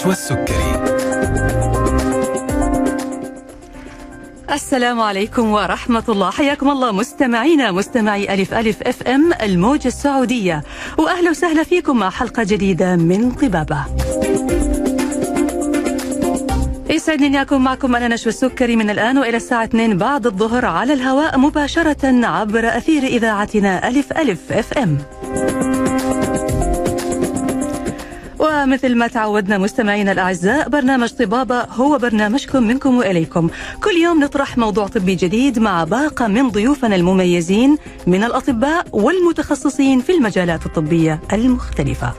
نشوى السكري السلام عليكم ورحمة الله. حياكم الله مستمعينا مستمعي ألف ألف FM الموجة السعودية. وأهلا وسهلا فيكم مع حلقة جديدة من طبابة. يسعدني أن أكون معكم أنا نشوى السكري من الآن وإلى الساعة 2 بعد الظهر على الهواء مباشرة عبر أثير إذاعتنا ألف ألف FM. ومثل ما تعودنا مستمعينا الأعزاء برنامج طبابة هو برنامجكم منكم وإليكم. كل يوم نطرح موضوع طبي جديد مع باقة من ضيوفنا المميزين من الأطباء والمتخصصين في المجالات الطبية المختلفة.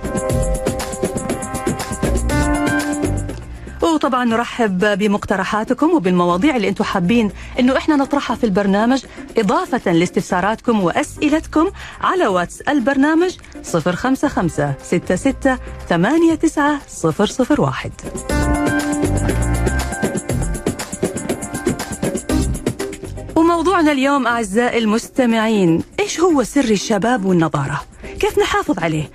وطبعا نرحب بمقترحاتكم وبالمواضيع اللي أنتم حابين انه إحنا نطرحها في البرنامج. إضافة لاستفساراتكم وأسئلتكم على واتس البرنامج 055 66 89 001 وموضوعنا اليوم أعزائي المستمعين إيش هو سر الشباب والنضاره كيف نحافظ عليه؟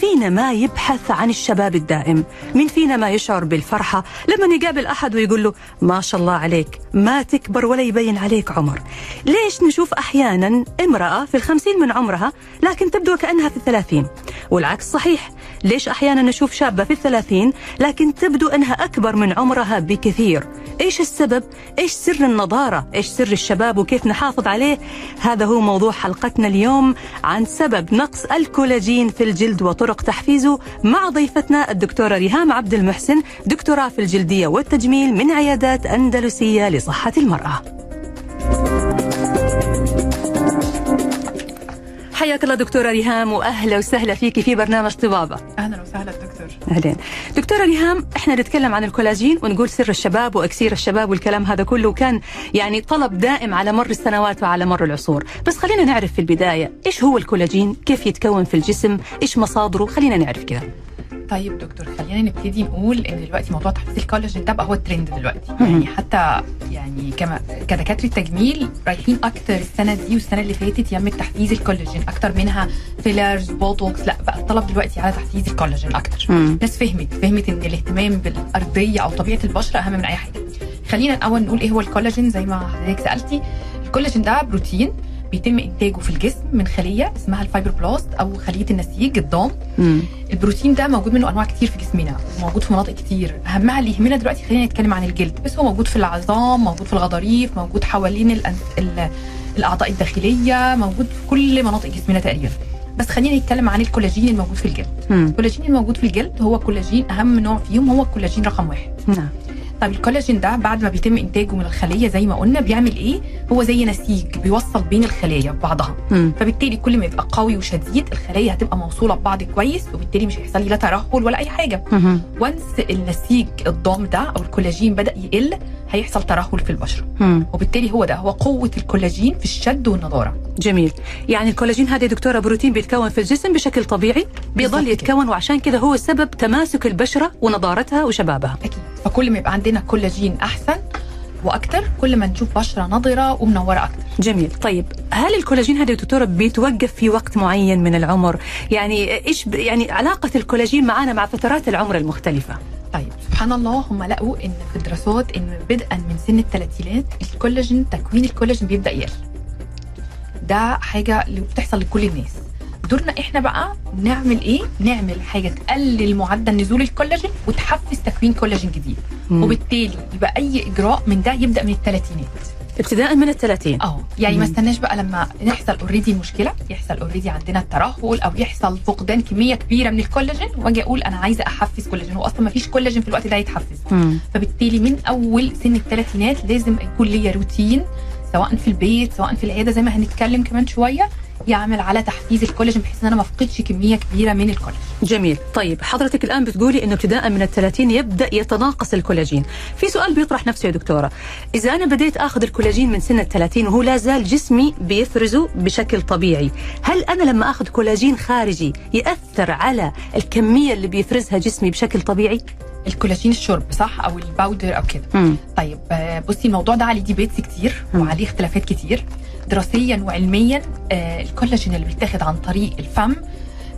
فينا ما يبحث عن الشباب الدائم؟ مين فينا ما يشعر بالفرحة لما يقابل أحد ويقول له ما شاء الله عليك ما تكبر ولا يبين عليك عمر ليش نشوف أحيانا امرأة في الخمسين من عمرها لكن تبدو كأنها في الثلاثين والعكس صحيح ليش أحيانا نشوف شابة في الثلاثين لكن تبدو أنها أكبر من عمرها بكثير إيش السبب؟ إيش سر النضارة؟ إيش سر الشباب وكيف نحافظ عليه؟ هذا هو موضوع حلقتنا اليوم عن سبب نقص الكولاجين في الجلد وطرق تحفيزه مع ضيفتنا الدكتورة ريهام عبد المحسن دكتوراه في الجلدية والتجميل من عيادات أندلسية لصحة المرأة حياك الله دكتورة ريهام وأهلا وسهلا فيك في برنامج طبابة. أهلا وسهلا دكتور. أهلين. دكتورة ريهام إحنا نتكلم عن الكولاجين ونقول سر الشباب وأكسير الشباب والكلام هذا كله كان يعني طلب دائم على مر السنوات وعلى مر العصور. بس خلينا نعرف في البداية إيش هو الكولاجين؟ كيف يتكون في الجسم؟ إيش مصادره؟ خلينا نعرف كذا طيب دكتور خلينا نبتدي نقول إن دلوقتي موضوع تحفيز الكولاجين ده بقى هو الترند دلوقتي. يعني حتى يعني كما كدكاترة تجميل رايحين أكتر السنة دي والسنة اللي فاتت يم تحفيز الكولاجين أكتر منها fillers بوتوكس لأ بقى الطلب دلوقتي على تحفيز الكولاجين أكتر مم. ناس فهمت فهمت إن الاهتمام بالأرضية أو طبيعة البشرة أهم من أي حاجة خلينا الأول نقول إيه هو الكولاجين زي ما حضرتك سألتي الكولاجين ده بروتين بيتم إنتاجه في الجسم من خلية اسمها ال fibroblast أو خلية النسيج الضام. البروتين ده موجود منه أنواع كتير في جسمنا وموجود في مناطق كتير. أهمها اللي يهمنا دلوقتي خلينا نتكلم عن الجلد بس هو موجود في العظام موجود في الغضاريف موجود حوالين الأن- ال- الأعضاء الداخلية موجود في كل مناطق جسمنا تقريبا. بس خلينا نتكلم عن الكولاجين الموجود في الجلد. الكولاجين الموجود في الجلد هو كولاجين أهم نوع فيهم هو الكولاجين رقم واحد. نعم. طيب الكولاجين ده بعد ما بيتم إنتاجه من الخلية زي ما قلنا بيعمل إيه هو زي نسيج بيوصل بين الخلايا ببعضها. فبالتالي كل ما يبقى قوي وشديد الخلايا هتبقى موصولة ببعض كويس وبالتالي مش هيحصل لي لا ترهل ولا أي حاجة مم. و once النسيج الضام ده أو الكولاجين بدأ يقل هيحصل ترهل في البشره مم. وبالتالي هو ده هو قوة الكولاجين في الشد والنضارة. جميل. يعني الكولاجين هذا دكتورة بروتين بيتكون في الجسم بشكل طبيعي بيظل كده. يتكون وعشان كذا هو سبب تماسك البشرة ونضارتها وشبابها. أكيد. فكل ما يبقى عندنا كولاجين أحسن وأكتر كل ما نشوف بشرة نضره ومنورة أكتر جميل. طيب هل الكولاجين هذا يا دكتورة بيتوقف في وقت معين من العمر؟ يعني إيش ب... يعني علاقة الكولاجين معنا مع فترات العمر المختلفة؟ طيب سبحان الله هم لقوا إن في الدراسات إن بدءا من سن الثلاثينات الكولاجين تكوين الكولاجين بيبدأ يقل. ده حاجة اللي بتحصل لكل الناس. دورنا إحنا بقى نعمل إيه نعمل حاجة تقلل معدل نزول الكولاجين وتحفز تكوين كولاجين جديد مم. وبالتالي يبقى أي إجراء من ده يبدأ من الثلاثينات ابتداء من الثلاثين آه يعني ما مم. استناش بقى لما يحصل already مشكلة يحصل already عندنا الترهل أو يحصل فقدان كمية كبيرة من الكولاجين وأجي أقول أنا عايزة أحفز كولاجين هو أصلا ما فيش كولاجين في الوقت ده يتحفز مم. فبالتالي من أول سن الثلاثينات لازم يكون ليا روتين سواء في البيت سواء في العيادة زي ما هنتكلم كمان شوية يعمل على تحفيز الكولاجين بحيث إن أنا ما أفقدش كمية كبيرة من الكولاجين جميل. طيب حضرتك الآن بتقولي أنه ابتداء من الثلاثين يبدأ يتناقص الكولاجين. في سؤال بيطرح نفسه يا دكتورة. إذا أنا بديت أخذ الكولاجين من سن الثلاثين وهو لا زال جسمي بيفرزه بشكل طبيعي هل أنا لما أخذ كولاجين خارجي يأثر على الكمية اللي بيفرزها جسمي بشكل طبيعي؟ الكولاجين الشرب صح؟ أو ال powder أو كده. طيب آه، بصي الموضوع ده عليه debates كتير مم. وعليه اختلافات كتير. دراسيا وعلميا آه، الكولاجين اللي بيتاخد عن طريق الفم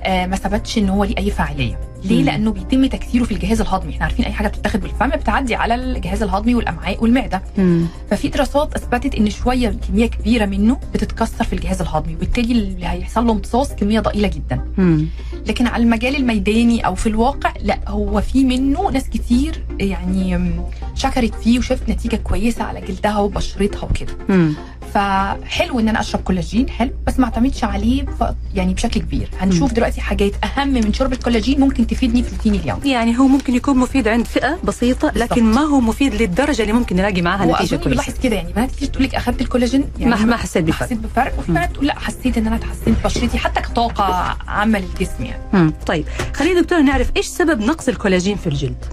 آه، ما ثبتش إن هو ليه أي فاعلية ليه مم. لأنه بيتم تكسيره في الجهاز الهضمي إحنا عارفين أي حاجة بتتاخد بالفم بتعدي على الجهاز الهضمي والأمعاء والمعدة مم. ففي دراسات أثبتت إن شوية كمية كبيرة منه بتتكسر في الجهاز الهضمي وبالتالي اللي هيحصل له امتصاص كمية ضئيلة جدا مم. لكن على المجال الميداني أو في الواقع لا هو في منه ناس كتير يعني شكرت فيه وشافت نتيجة كويسة على جلدها وبشرتها وكده. فحلو إن أنا أشرب كولاجين حلو بس ما اعتمدش عليه ف... يعني بشكل كبير. هنشوف دلوقتي حاجات أهم من شرب الكولاجين ممكن تفيدني في روتيني اليومي. يعني هو ممكن يكون مفيد عند فئة بسيطة لكن ما هو مفيد للدرجة اللي ممكن نلاقي معاها نتيجة واظن كويسة. بلاحظ كده يعني بنات كتير تقول لك اخذت الكولاجين يعني ما ما حسيت بفرق. حسيت بفرق. وفي بنات تقول لا حسيت إن أنا تحسنت بشرتي حتى كطاقة عامة للجسم يعني. مم. طيب خلينا دكتور نعرف إيش سبب نقص الكولاجين في الجلد؟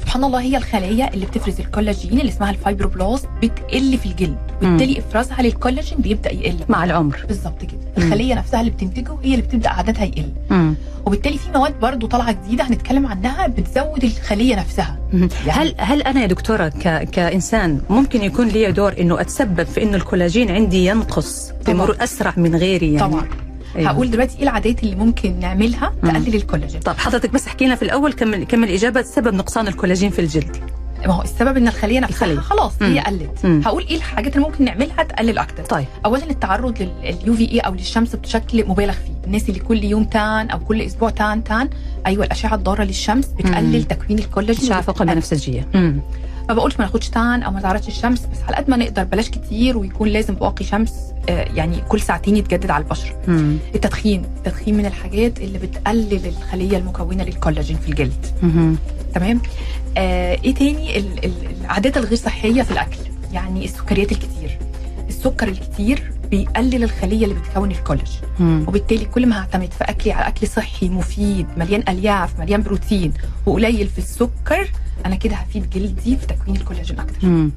سبحان الله هي الخلايا اللي بتفرز الكولاجين اللي اسمها ال fibroblast بتقل في الجلد. وبالتالي افرازها للكولاجين بيبدأ يقل. مع العمر. بالظبط كده. الخلية نفسها اللي بتنتجه هي اللي بتبدأ عددها يقل. مم. وبالتالي في مواد برضو طالعة جديدة هنتكلم عنها بتزود الخلية نفسها. يعني- هل هل أنا يا دكتورة ك... كإنسان ممكن يكون لي دور إنه أتسبب في إنه الكولاجين عندي ينقص بمرور أسرع من غيري يعني؟ طبعا. أيوة. هقول دلوقتي إيه العادات اللي ممكن نعملها. تقلل الكولاجين. طب حضرتك بس احكي لنا في الأول كمل كمل اجابه سبب نقصان الكولاجين في الجلد. ما هو السبب إن الخلية نفسها الخلية. خلاص مم. هي قلت مم. هقول إيه الحاجات اللي ممكن نعملها تقلل أكتر طيب اولا التعرض لل UVA أو للشمس بشكل مبالغ فيه الناس اللي كل يوم tan أو كل أسبوع tan tan أيوه الأشعة الضارة للشمس مم. بتقلل تكوين الكولاجين أشعة فوق البنفسجيه مم. ما بقولش ما ناخدش tan أو ما نتعرضش الشمس بس على قد ما نقدر بلاش كتير ويكون لازم واقي شمس آه، يعني كل ساعتين يتجدد على البشرة مم. التدخين التدخين من الحاجات اللي بتقلل الخلية المكونة للكولاجين في الجلد مم. تمام آه إيه تاني ال- ال- العادات الغير صحية في الأكل يعني السكريات الكتير السكر الكتير بيقلل الخلية اللي بتكون الكولاجين مم. وبالتالي كل ما هعتمد في أكلي على أكل صحي مفيد مليان ألياف مليان بروتين وقليل في السكر أنا كده هفيد جلدي في تكوين الكولاجين أكتر مم.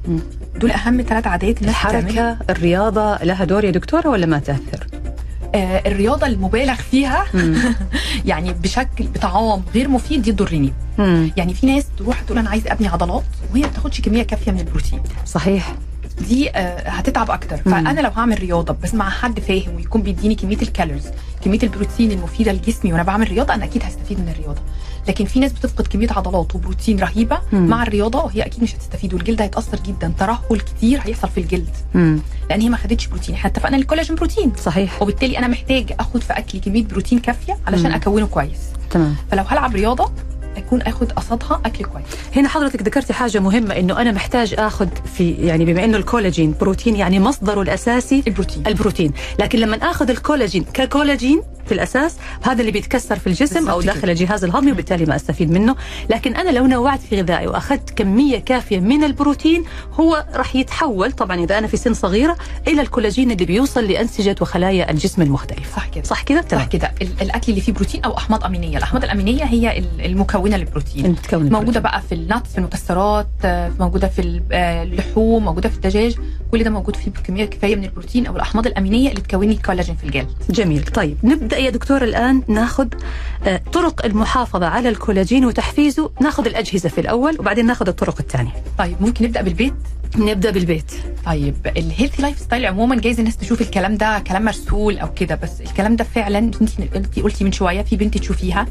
دول أهم ثلاث عادات. الحركة الرياضة لها دور يا دكتورة ولا ما تأثر؟ آه الرياضة المبالغ فيها. يعني بشكل بطعام غير مفيد دي تضرني. يعني في ناس تروح تقول أنا عايز أبني عضلات وهي ما بتاخدش كمية كافية من البروتين صحيح دي آه، هتتعب أكتر. فأنا لو هعمل رياضة بس مع حد فاهم ويكون بيديني كمية الكالوريز كمية البروتين المفيدة لجسمي وأنا بعمل رياضة أنا أكيد هستفيد من الرياضة لكن في ناس بتفقد كمية عضلات وبروتين رهيبة مم. مع الرياضة وهي أكيد مش هتستفيد والجلد هيتأثر جدا. ترهل كتير هيحصل في الجلد. مم. لأن هي ما خدتش بروتين. إحنا اتفقنا الكولاجين بروتين. صحيح. وبالتالي أنا محتاج آخد في اكلي كمية بروتين كافية علشان مم. أكونه كويس. تمام. فلو هلعب رياضة أكون آخد قصادها أكل كويس. هنا حضرتك ذكرتي حاجة مهمة إنه أنا محتاج اخذ في يعني بما إنه الكولاجين بروتين يعني مصدره الأساسي البروتين. البروتين، لكن لما اخذ الكولاجين ككولاجين في الأساس هذا اللي بيتكسر في الجسم أو داخل. الجهاز الهضمي وبالتالي ما أستفيد منه، لكن أنا لو نوعت في غذائي وأخذت كمية كافية من البروتين هو راح يتحول طبعا إذا أنا في سن صغيرة إلى الكولاجين اللي بيوصل لأنسجة وخلايا الجسم المختلفة. صح كده. صح كده؟ صح. كده. ال- الأكل اللي فيه بروتين أو أحماض أمينية. الأحماض الأمينية هي ال- المكونة للبروتين. موجودة بقى في النتس في المكسرات آه، موجودة في آه، اللحوم موجودة في الدجاج. كل ده موجود فيه بكمية كفاية من البروتين أو الأحماض الأمينية اللي تكون الكولاجين في الجلد. جميل. طيب نبدأ يا دكتور الآن ناخذ آه، طرق المحافظة على الكولاجين وتحفيزه. ناخذ الأجهزة في الأول وبعدين ناخذ الطرق الثانية. طيب ممكن نبدأ بالبيت؟ نبدأ بالبيت. طيب ال healthy lifestyle عموما جايز الناس تشوف الكلام ده كلام مرسل أو كده بس الكلام ده فعلا انت قلتي من شوية في بنت تشوفيها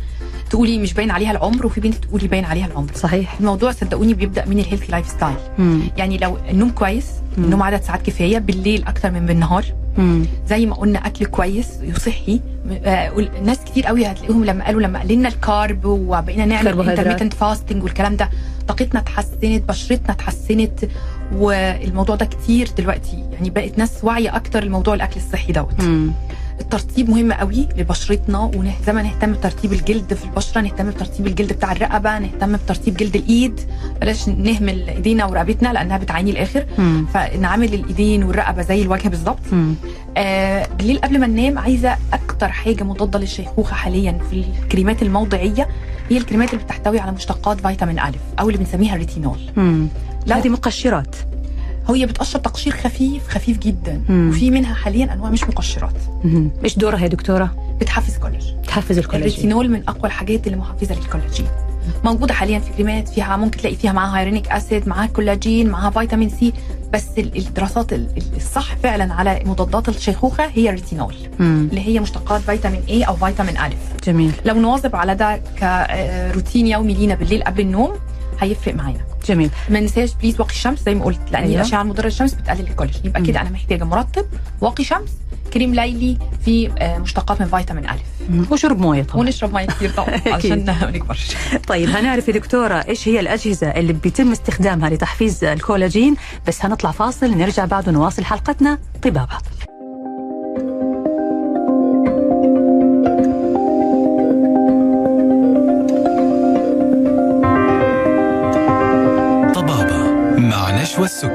تقولي مش باين عليها العمر وفي بنت تقولي باين عليها العمر. صحيح. الموضوع صدقوني بيبدأ من ال healthy lifestyle. يعني لو النوم كويس. النوم عدد ساعات كفاية بالليل أكتر من بالنهار. مم. زي ما قلنا أكل كويس وصحي ناس كتير قوي هتلاقيهم لما قالوا لما قللنا ال carb وبقينا نعمل. intermittent fasting والكلام ده طاقتنا اتحسنت بشرتنا اتحسنت والموضوع ده كتير دلوقتي يعني بقت ناس واعية أكتر لموضوع الأكل الصحي دوت. الترطيب مهم قوي لبشرتنا وزي ما نهتم بترطيب الجلد في البشرة نهتم بترطيب الجلد بتاع الرقبة نهتم بترطيب جلد الإيد بلاش نهمل إيدينا ورقبتنا لأنها بتعاني الآخر مم. فنعمل الإيدين والرقبة زي الوجه بالظبط. آه بالليل قبل ما ننام عايزة أكتر حاجة مضادة للشيخوخة حاليا في الكريمات الموضعية هي الكريمات اللي بتحتوي على مشتقات فيتامين ألف أو اللي بنسميها الريتينول مم. لو- هذه مقشرات هي بتقشر تقشير خفيف خفيف جدا. مم. وفي منها حاليا أنواع مش مقشرات. مم. إيش دورها يا دكتورة؟ بتحفز كولاجين. تحفز الكولاجين. الريتينول من أقوى الحاجات اللي محفزه للكولاجين. موجودة حاليا في كريمات فيها ممكن تلاقي فيها معاها hyaluronic acid معاها كولاجين معاها فيتامين C. بس ال- الدراسات ال- ال- الصح فعلا على مضادات الشيخوخة هي الريتينول مم. اللي هي مشتقات فيتامين A أو فيتامين ألف جميل. لو نواظب على ده كروتين يومي لينا بالليل قبل النوم هيفرق معانا جميل. ما ننساش please واقي الشمس زي ما قلت لأن أيوة. الاشعه المضره للشمس بتقلل الكولاجين. يبقى. كده أنا محتاجة مرطب واقي شمس كريم ليلي فيه آه، مشتقات من فيتامين ألف. وشرب مويه طبعا. ونشرب مية كتير طبعا عشان ما نكبرش. طيب هنعرف يا دكتورة إيش هي الأجهزة اللي بيتم استخدامها لتحفيز الكولاجين. بس هنطلع فاصل نرجع بعد ونواصل حلقتنا طبابة. نشوى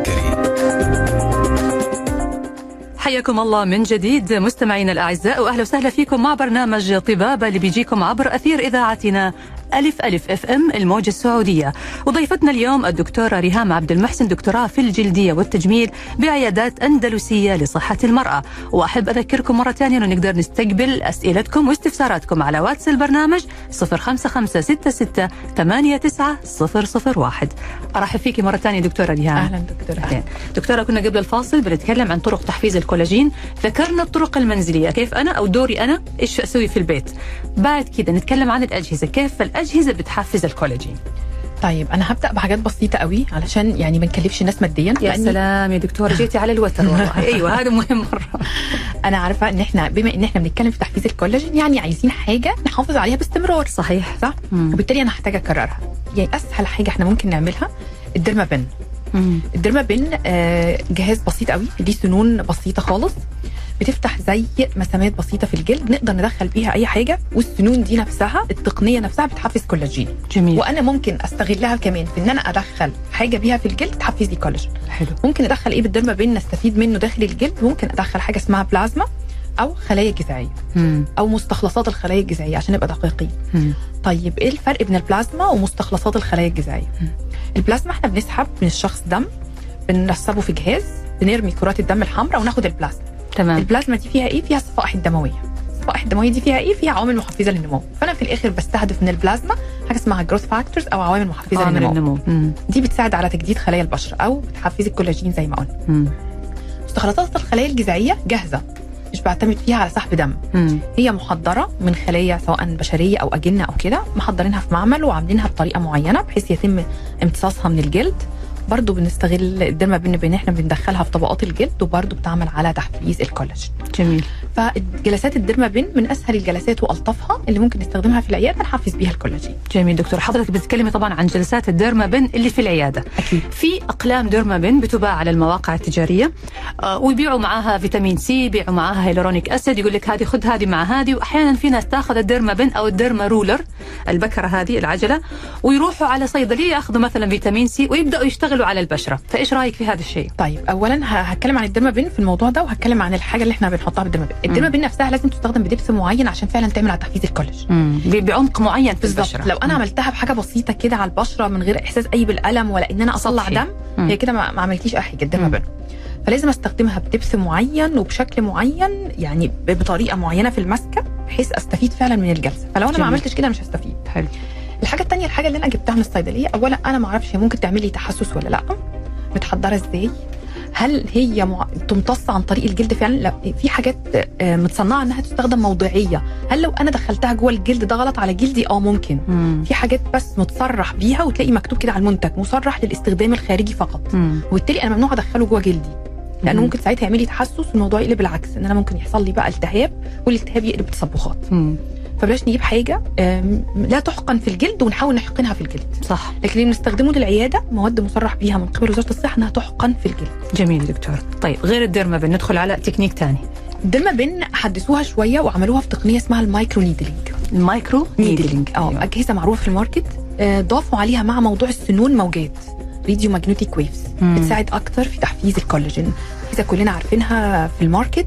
حياكم الله من جديد مستمعينا الأعزاء وأهلا وسهلا فيكم مع برنامج طبابة اللي بيجيكم عبر أثير إذاعتنا ألف ألف أف إم الموجة السعودية. وضيفتنا اليوم الدكتورة ريهام عبد المحسن دكتوراه في الجلدية والتجميل بعيادات أندلسية لصحة المرأة. وأحب أذكركم مرة ثانية أنه نقدر نستقبل أسئلتكم واستفساراتكم على واتس البرنامج 05566 89001 أرحب فيكي مرة ثانية دكتورة ريهام. أهلا دكتورة. أهلين. دكتورة كنا قبل الفاصل بنتكلم عن طرق تحفيز الكولاجين. ذكرنا الطرق المنزلية كيف أنا أو دوري أنا إيش أسوي في البيت. بعد كده نتكلم عن الأجهزة كيف الأجهزة بتحفز الكولاجين طيب أنا هبدأ بحاجات بسيطة قوي علشان يعني ما نكلفش الناس ماديا يا سلام يا دكتورة جيتي على الوتر والله. أيوة هذا مهم مرة. أنا عارفة إن إحنا بما إن إحنا بنتكلم في تحفيز الكولاجين يعني عايزين حاجة نحافظ عليها باستمرار. صحيح. صح؟ مم. وبالتالي أنا هحتاج أكررها. يعني أسهل حاجة إحنا ممكن نعملها مم. الديرما بن آه، جهاز بسيط قوي ليه سنون بسيطة خالص بتفتح زي مسامات بسيطة في الجلد نقدر ندخل بيها أي حاجة والسنون دي نفسها التقنية نفسها بتحفز كولاجين. جميل. وأنا ممكن أستغلها كمان في إن أنا أدخل حاجة بيها في الجلد تحفز لي كولاجين. حلو. ممكن أدخل إيه بال derma pen؟ نستفيد منه داخل الجلد ممكن أدخل حاجة اسمها بلازما أو خلايا جذعية. أو مستخلصات الخلايا الجذعية عشان نبقى دقيقين. طيب إيه الفرق بين البلازما ومستخلصات الخلايا الجذعية. البلازما إحنا بنسحب من الشخص دم بنرسبه في جهاز بنرمي كرات الدم الحمراء وناخد البلازما. تمام. البلازما دي فيها إيه؟ فيها الصفائح الدموية. الصفائح الدموية دي فيها إيه؟ فيها عوامل محفزة للنمو. فأنا في الآخر بستهدف من البلازما حاجة اسمها growth factors أو عوامل محفزة عامل للنمو. النمو. دي بتساعد على تجديد خلايا البشره أو بتحفز الكولاجين زي ما قلنا. مستخلصات الخلايا الجذعيه جاهزة. مش بعتمد فيها على سحب دم مم. هي محضرة من خلايا سواء بشرية أو أجنة أو كده محضرينها في معمل وعاملينها بطريقة معينة بحيث يتم امتصاصها من الجلد برضه بنستغل ال derma pen إحنا بندخلها في طبقات الجلد وبرضه بتعمل على تحفيز الكولاجين. جميل. فجلسات ال derma pen من أسهل الجلسات وألطفها اللي ممكن نستخدمها في العيادة نحفز بيها الكولاجين. جميل. دكتور حضرتك بتتكلمي طبعا عن جلسات ال derma pen اللي في العيادة. أكيد. في أقلام derma pen بتباع على المواقع التجارية آه، ويبيعوا معاها فيتامين سي يبيعوا معاها hyaluronic acid يقول لك هذه خذ هذه مع هذه واحيانا في ناس تاخذ ال derma pen أو ال derma roller البكرة هذه العجلة ويروحوا على صيدلية ياخذوا مثلا فيتامين سي ويبدأوا يشتغلوا على البشرة. فإيش رأيك في هذا الشيء؟ طيب اولا هتكلم عن ال derma pen في الموضوع ده وهتكلم عن الحاجة اللي إحنا بنحطها بال derma pen ال derma pen نفسها لازم تستخدم ب depth معين عشان فعلا تعمل على تحفيز الكولاجين. ب- بعمق معين في البشرة. لو أنا عملتها بحاجة بسيطة كده على البشرة من غير إحساس أي بالألم ولا إن أنا اطلع. دم مم. هي كده ما عملتيش أي حاجة. بن فلازم أستخدمها ب depth معين وبشكل معين يعني بطريقة معينة في المسكة بحيث أستفيد فعلا من الجلسة. فلو أنا جميل. ما عملتش كده مش هستفيد. حلو. الحاجة الثانية الحاجة اللي أنا جبتها من الصيدلية اولا أنا ما أعرفش هي ممكن تعمل لي تحسس ولا لأ. متحضرة إزاي؟ هل هي مع... تمتص عن طريق الجلد فعلا؟ لا في حاجات آه، متصنعة إنها تستخدم موضعية. هل لو أنا دخلتها جوه الجلد ده غلط على جلدي؟ آه ممكن. مم. في حاجات بس متصرح بيها وتلاقي مكتوب كده على المنتج مصرح للاستخدام الخارجي فقط. مم. وبالتالي أنا ممنوع أدخله جوه جلدي. لأنه مم. ممكن ساعتها يعمل لي تحسس والموضوع يقلب العكس إن أنا ممكن يحصل لي بقى التهاب والالتهاب يقلب تصبغات. فبلاش نجيب حاجة لا تحقن في الجلد ونحاول نحقنها في الجلد. صح. لكن اللي بنستخدمه للعيادة مواد مصرح بيها من قبل وزارة الصحة إنها تحقن في الجلد. جميل دكتور. طيب غير ال derma pen ندخل على تكنيك ثاني ال derma pen حدثوها شوية وعملوها في تقنية اسمها ال micro needling. ال micro needling. آه أيوة. أجهزة معروفة في ال market آه، ضافوا عليها مع موضوع السنون موجات راديو magnetic waves. بتساعد أكتر في تحفيز الكولاجين. اجهزه كلنا عارفينها في ال market.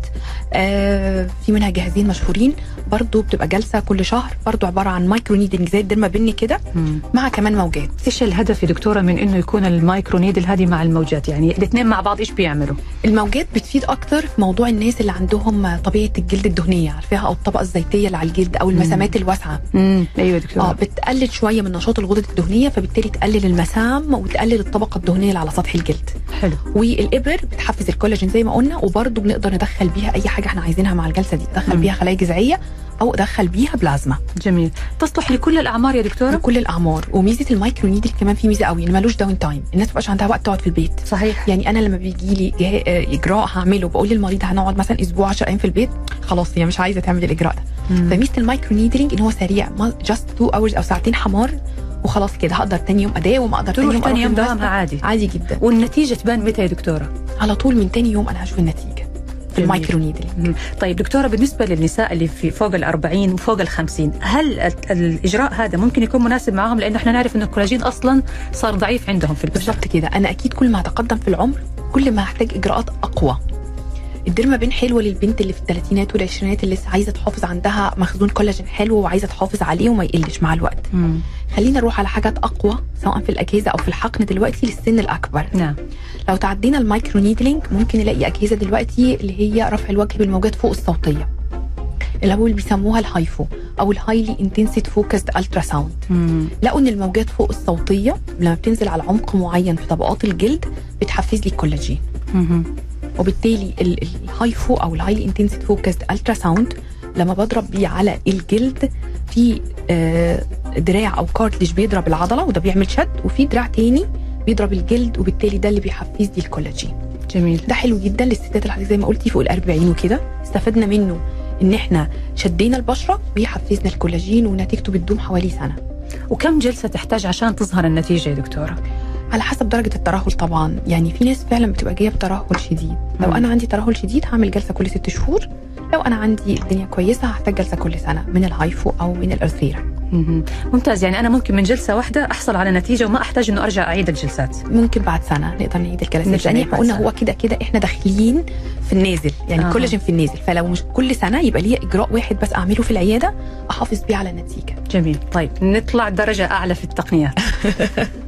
آه في منها جهازين مشهورين. برضو بتبقى جلسة كل شهر. برضو عبارة عن micro needling زي ال derma pen كده. مع كمان موجات. إيش الهدف يا دكتورة من إنه يكون ال micro needle هذه مع الموجات؟ يعني الاثنين مع بعض إيش بيعملوا؟ الموجات بتفيد أكتر في موضوع الناس اللي عندهم طبيعة الجلد الدهنية. عارفاها؟ أو الطبقة الزيتية اللي على الجلد أو المسامات الواسعة. امم أيوه دكتورة. آه بتقلل شوية من نشاط الغدد الدهنية فبالتالي تقلل المسام وتقلل الطبقة الدهنية اللي على سطح الجلد. حلو. والإبر بتحفز الكولاجين زي ما قلنا وبرده بنقدر ندخل بيها أي حاجة إحنا عايزينها مع الجلسة دي. ادخل مم. بيها خلايا جذعية أو ادخل بيها بلازما. جميل. تصلح لكل الأعمار يا دكتورة؟ لكل الأعمار. وميزة ال micro needle كمان في ميزة قوي ان ملوش down time الناس مبقاش عندها وقت تقعد في البيت. صحيح. يعني أنا لما بيجي لي آه، إجراء هعمله بقول للمريض هنقعد مثلا أسبوع 10 أيام في البيت؟ خلاص هي مش عايزة تعمل الإجراء ده. فميزة ال micro needling إن هو سريع just 2 hours أو ساعتين احمرار وخلاص كده هقدر تاني يوم أداوم أقدر تاني يوم أروح يوم. دوامها عادي. عادي جدا. والنتيجة تبان متى يا دكتورة؟ على طول من تاني يوم أنا هشوف النتيجة. في. ال micro needling. طيب دكتورة بالنسبة للنساء اللي في فوق ال 40 وفوق ال 50 هل ال- الإجراء هذا ممكن يكون مناسب معهم؟ لأنه إحنا نعرف إنه الكولاجين أصلا صار ضعيف عندهم في البشرة. بالظبط كده. أنا أكيد كل ما هتقدم في العمر كل ما هحتاج إجراءات أقوى. ال derma pen حلوة للبنت اللي في الثلاثينات والعشرينات اللي لسه عايزة تحافظ عندها مخزون كولاجين حلو وعايزة تحافظ عليه وما يقلش مع الوقت مم. خلينا نروح على حاجات أقوى سواء في الأجهزة أو في الحقن دلوقتي للسن الأكبر نعم لو تعدينا ال micro needling ممكن نلاقي أجهزة دلوقتي اللي هي رفع الوجه بالموجات فوق الصوتية اللي هو اللي بيسموها ال HIFU أو ال highly intensity focused ultrasound. لقوا إن الموجات فوق الصوتية لما بتنزل على عمق معين في طبقات الجلد بتحفز لي الكولاجين. وبالتالي ال- HIFU أو ال highly intensity focused ultrasound لما بضرب بيه على الجلد في آه، دراع أو كارتلج بيضرب العضلة وده بيعمل شد وفي دراع تاني بيضرب الجلد وبالتالي ده اللي بيحفز لي الكولاجين جميل. ده حلو جدا للستات اللي زي ما قلتي فوق ال 40 وكده. استفدنا منه إن إحنا شدينا البشرة ويحفزنا الكولاجين ونتيجته بتدوم حوالي سنة. وكم جلسة تحتاج عشان تظهر النتيجة يا دكتورة؟ على حسب درجة الترهل طبعا. يعني في ناس فعلا بتبقى جاية بترهل شديد. لو. أنا عندي ترهل شديد هعمل جلسة كل ست شهور. لو أنا عندي الدنيا كويسة هحتاج جلسة كل سنة من ال HIFU أو من ال Ulthera مم. ممتاز. يعني أنا ممكن من جلسة واحدة أحصل على نتيجة وما أحتاج إنه أرجع أعيد الجلسات. ممكن بعد سنة نقدر نعيد الجلسات. لأن نعيد إحنا قلنا. هو كده كده إحنا داخلين في النازل. يعني آه. الكولاجين في النازل. فلو مش كل سنة يبقى ليا إجراء واحد بس أعمله في العيادة أحافظ بيه على النتيجة. جميل. طيب نطلع درجة أعلى في التقنيات.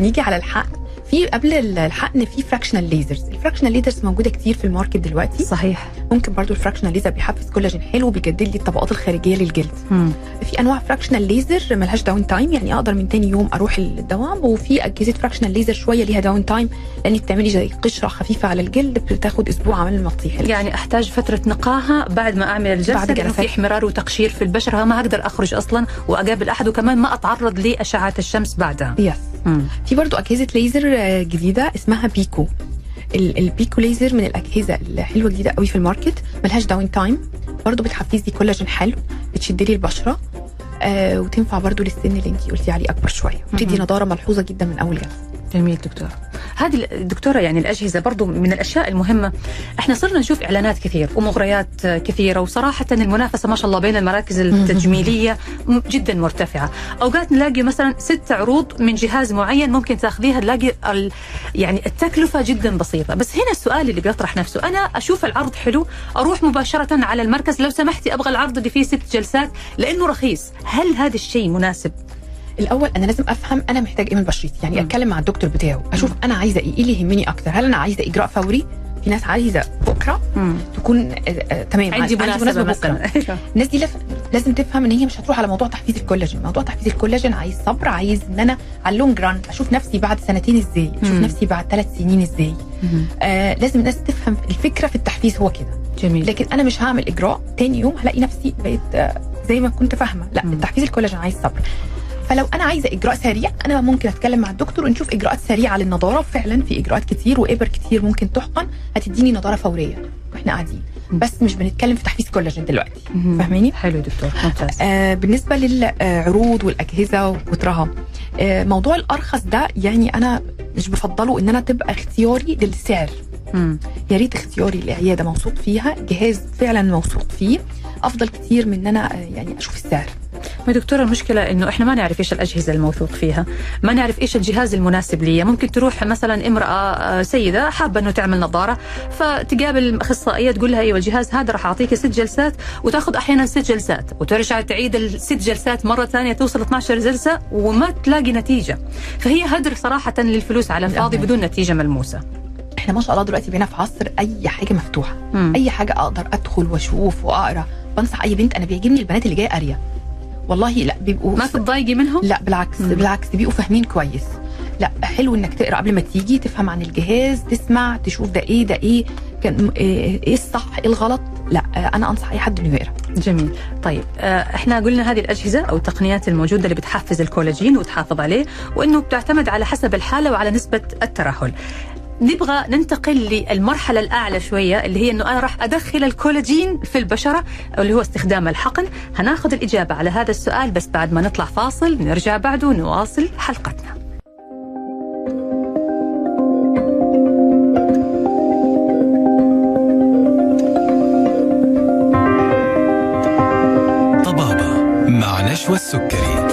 نيجي على الحقن في قبل الحقن في fractional lasers ال fractional lasers موجودة كتير في ال market دلوقتي. صحيح. ممكن برضو ال fractional laser بيحفز كولاجين حلو وبيجدد لي الطبقات الخارجية للجلد. مم. في أنواع fractional laser ملهاش down time يعني أقدر من تاني يوم أروح الدوام وفي أجهزة fractional laser شوية ليها down time لأن بتعملي زي قشرة خفيفة على الجلد بتاخد أسبوع عمل ما تطيح يعني أحتاج فترة نقاهة بعد ما أعمل الجلسة بعد جلسات. في احمرار وتقشير في البشرة ما أقدر أخرج أصلا وأقابل أحد وكمان ما أتعرض لأشعة الشمس بعدها. yes مم. في برضو أجهزة ليزر جديدة اسمها pico. ال- ال pico laser من الأجهزة الحلوة جديدة قوي في ال market ملهاش down time برضو بتحفز لي كولاجين حلو بتشد لي البشرة. آه وتنفع برضو للسن اللي انت قلتي عليه أكبر شوية. مهم. نضارة ملحوظة جدا من أول جلسة. جميل دكتور. هذه الدكتوره يعني الأجهزة برضو من الأشياء المهمة. إحنا صرنا نشوف إعلانات كثير ومغريات كثيرة وصراحة المنافسة ما شاء الله بين المراكز التجميلية جدا مرتفعة. أوقات نلاقي مثلا ست عروض من جهاز معين ممكن تاخذيها نلاقي ال... يعني التكلفة جدا بسيطة. بس هنا السؤال اللي بيطرح نفسه. أنا أشوف العرض حلو أروح مباشرة على المركز. لو سمحتي أبغى العرض اللي فيه ست جلسات لأنه رخيص. هل هذا الشيء مناسب؟ الأول أنا لازم أفهم أنا محتاج إيه من بشرتي يعني مم. أتكلم مع الدكتور بتاعه أشوف أنا عايزة إيه إيه اللي يهمني أكتر؟ هل أنا عايزة إجراء فوري؟ في ناس عايزة بكرة تكون آه، آه، تمام عندي مناسبة بكرة. مثلا الناس دي. لازم تفهم إن هي مش هتروح على موضوع تحفيز الكولاجين. موضوع تحفيز الكولاجين عايز صبر عايز إن أنا على ال long run أشوف نفسي بعد سنتين إزاي أشوف مم. نفسي بعد ثلاث سنين إزاي. آه لازم الناس تفهم الفكرة في التحفيز هو كده. جميل. لكن أنا مش هعمل إجراء تاني يوم هلاقي نفسي بقيت آه، زي ما كنت فاهمة. لا مم. التحفيز الكولاجين عايز صبر. فلو أنا عايزة إجراء سريع أنا ممكن أتكلم مع الدكتور ونشوف إجراءات سريعة للنضارة. فعلا في إجراءات كتير وابر كتير ممكن تحقن هتديني نضارة فورية. وإحنا قاعدين. بس مش بنتكلم في تحفيز كولاجين دلوقتي. فاهماني؟ حلو دكتور. ممتاز. آه بالنسبة للعروض والأجهزة وكترها. آه موضوع الأرخص ده يعني أنا مش بفضله إن أنا تبقى اختياري للسعر. مم. يا ريت اختياري لعيادة موثوق فيها جهاز فعلا موثوق فيه. أفضل كتير من إن أنا آه، يعني أشوف السعر. ما دكتورة المشكلة إنه إحنا ما نعرف إيش الأجهزة الموثوق فيها، ما نعرف إيش الجهاز المناسب لي، ممكن تروح مثلا امرأة آه، سيدة حابة إنه تعمل نظارة فتقابل اخصائية تقول لها أيوه الجهاز هذا راح أعطيك ست جلسات وتأخذ أحيانا ست جلسات وترجع تعيد الست جلسات مرة ثانية توصل 12 جلسة وما تلاقي نتيجة، فهي هدر صراحة للفلوس على الفاضي بدون نتيجة ملموسة. إحنا ما شاء الله دلوقتي بقينا في عصر أي حاجة مفتوحة. مم. أي حاجة أقدر أدخل وأشوف وأقرأ. بنصح أي بنت أنا بيعجبني البنات اللي جاية قارية. والله لا بيبقوا ما تتضايقي منهم؟ لا بالعكس مم. بالعكس بيبقوا فاهمين كويس. لا حلو إنك تقرأ قبل ما تيجي تفهم عن الجهاز تسمع تشوف ده إيه ده إيه كان إيه إيه الصح إيه الغلط. لا أنا أنصح أي حد إنه يقرأ. جميل. طيب آه، إحنا قلنا هذه الأجهزة أو التقنيات الموجودة اللي بتحفز الكولاجين وتحافظ عليه وإنه بتعتمد على حسب الحالة وعلى نسبة الترهل. نبغى ننتقل للمرحلة الأعلى شوية اللي هي إنه أنا راح أدخل الكولاجين في البشرة اللي هو استخدام الحقن. هناخذ الإجابة على هذا السؤال بس بعد ما نطلع فاصل نرجع بعده نواصل حلقتنا. طبابة مع نشوى السكري.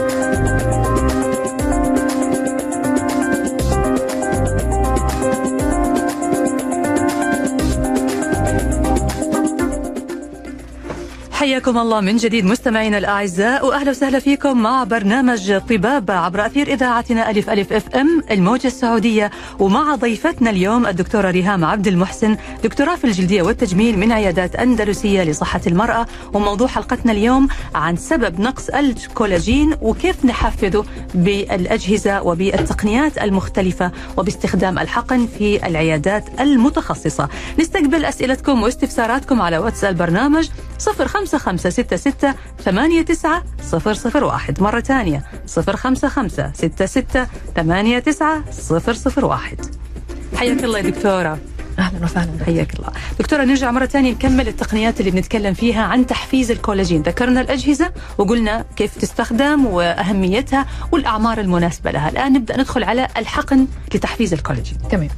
حياكم الله من جديد مستمعينا الأعزاء وأهلا وسهلا فيكم مع برنامج طبابه عبر أثير إذاعتنا ألف ألف أف أم الموجة السعودية ومع ضيفتنا اليوم الدكتورة ريهام عبد المحسن دكتوراه في الجلدية والتجميل من عيادات أندلسية لصحة المرأة وموضوع حلقتنا اليوم عن سبب نقص الكولاجين وكيف نحفزه بالأجهزة وبالتقنيات المختلفة وباستخدام الحقن في العيادات المتخصصة. نستقبل أسئلتكم واستفساراتكم على واتس البرنامج 05566 89 001 مرة ثانية 05566 89 001 حياك الله يا دكتورة. أهلا وسهلا. حياك الله. دكتورة نرجع مرة ثانية نكمل التقنيات اللي بنتكلم فيها عن تحفيز الكولاجين. ذكرنا الأجهزة وقلنا كيف تستخدم وأهميتها والأعمار المناسبة لها. الآن نبدأ ندخل على الحقن لتحفيز الكولاجين. تمام.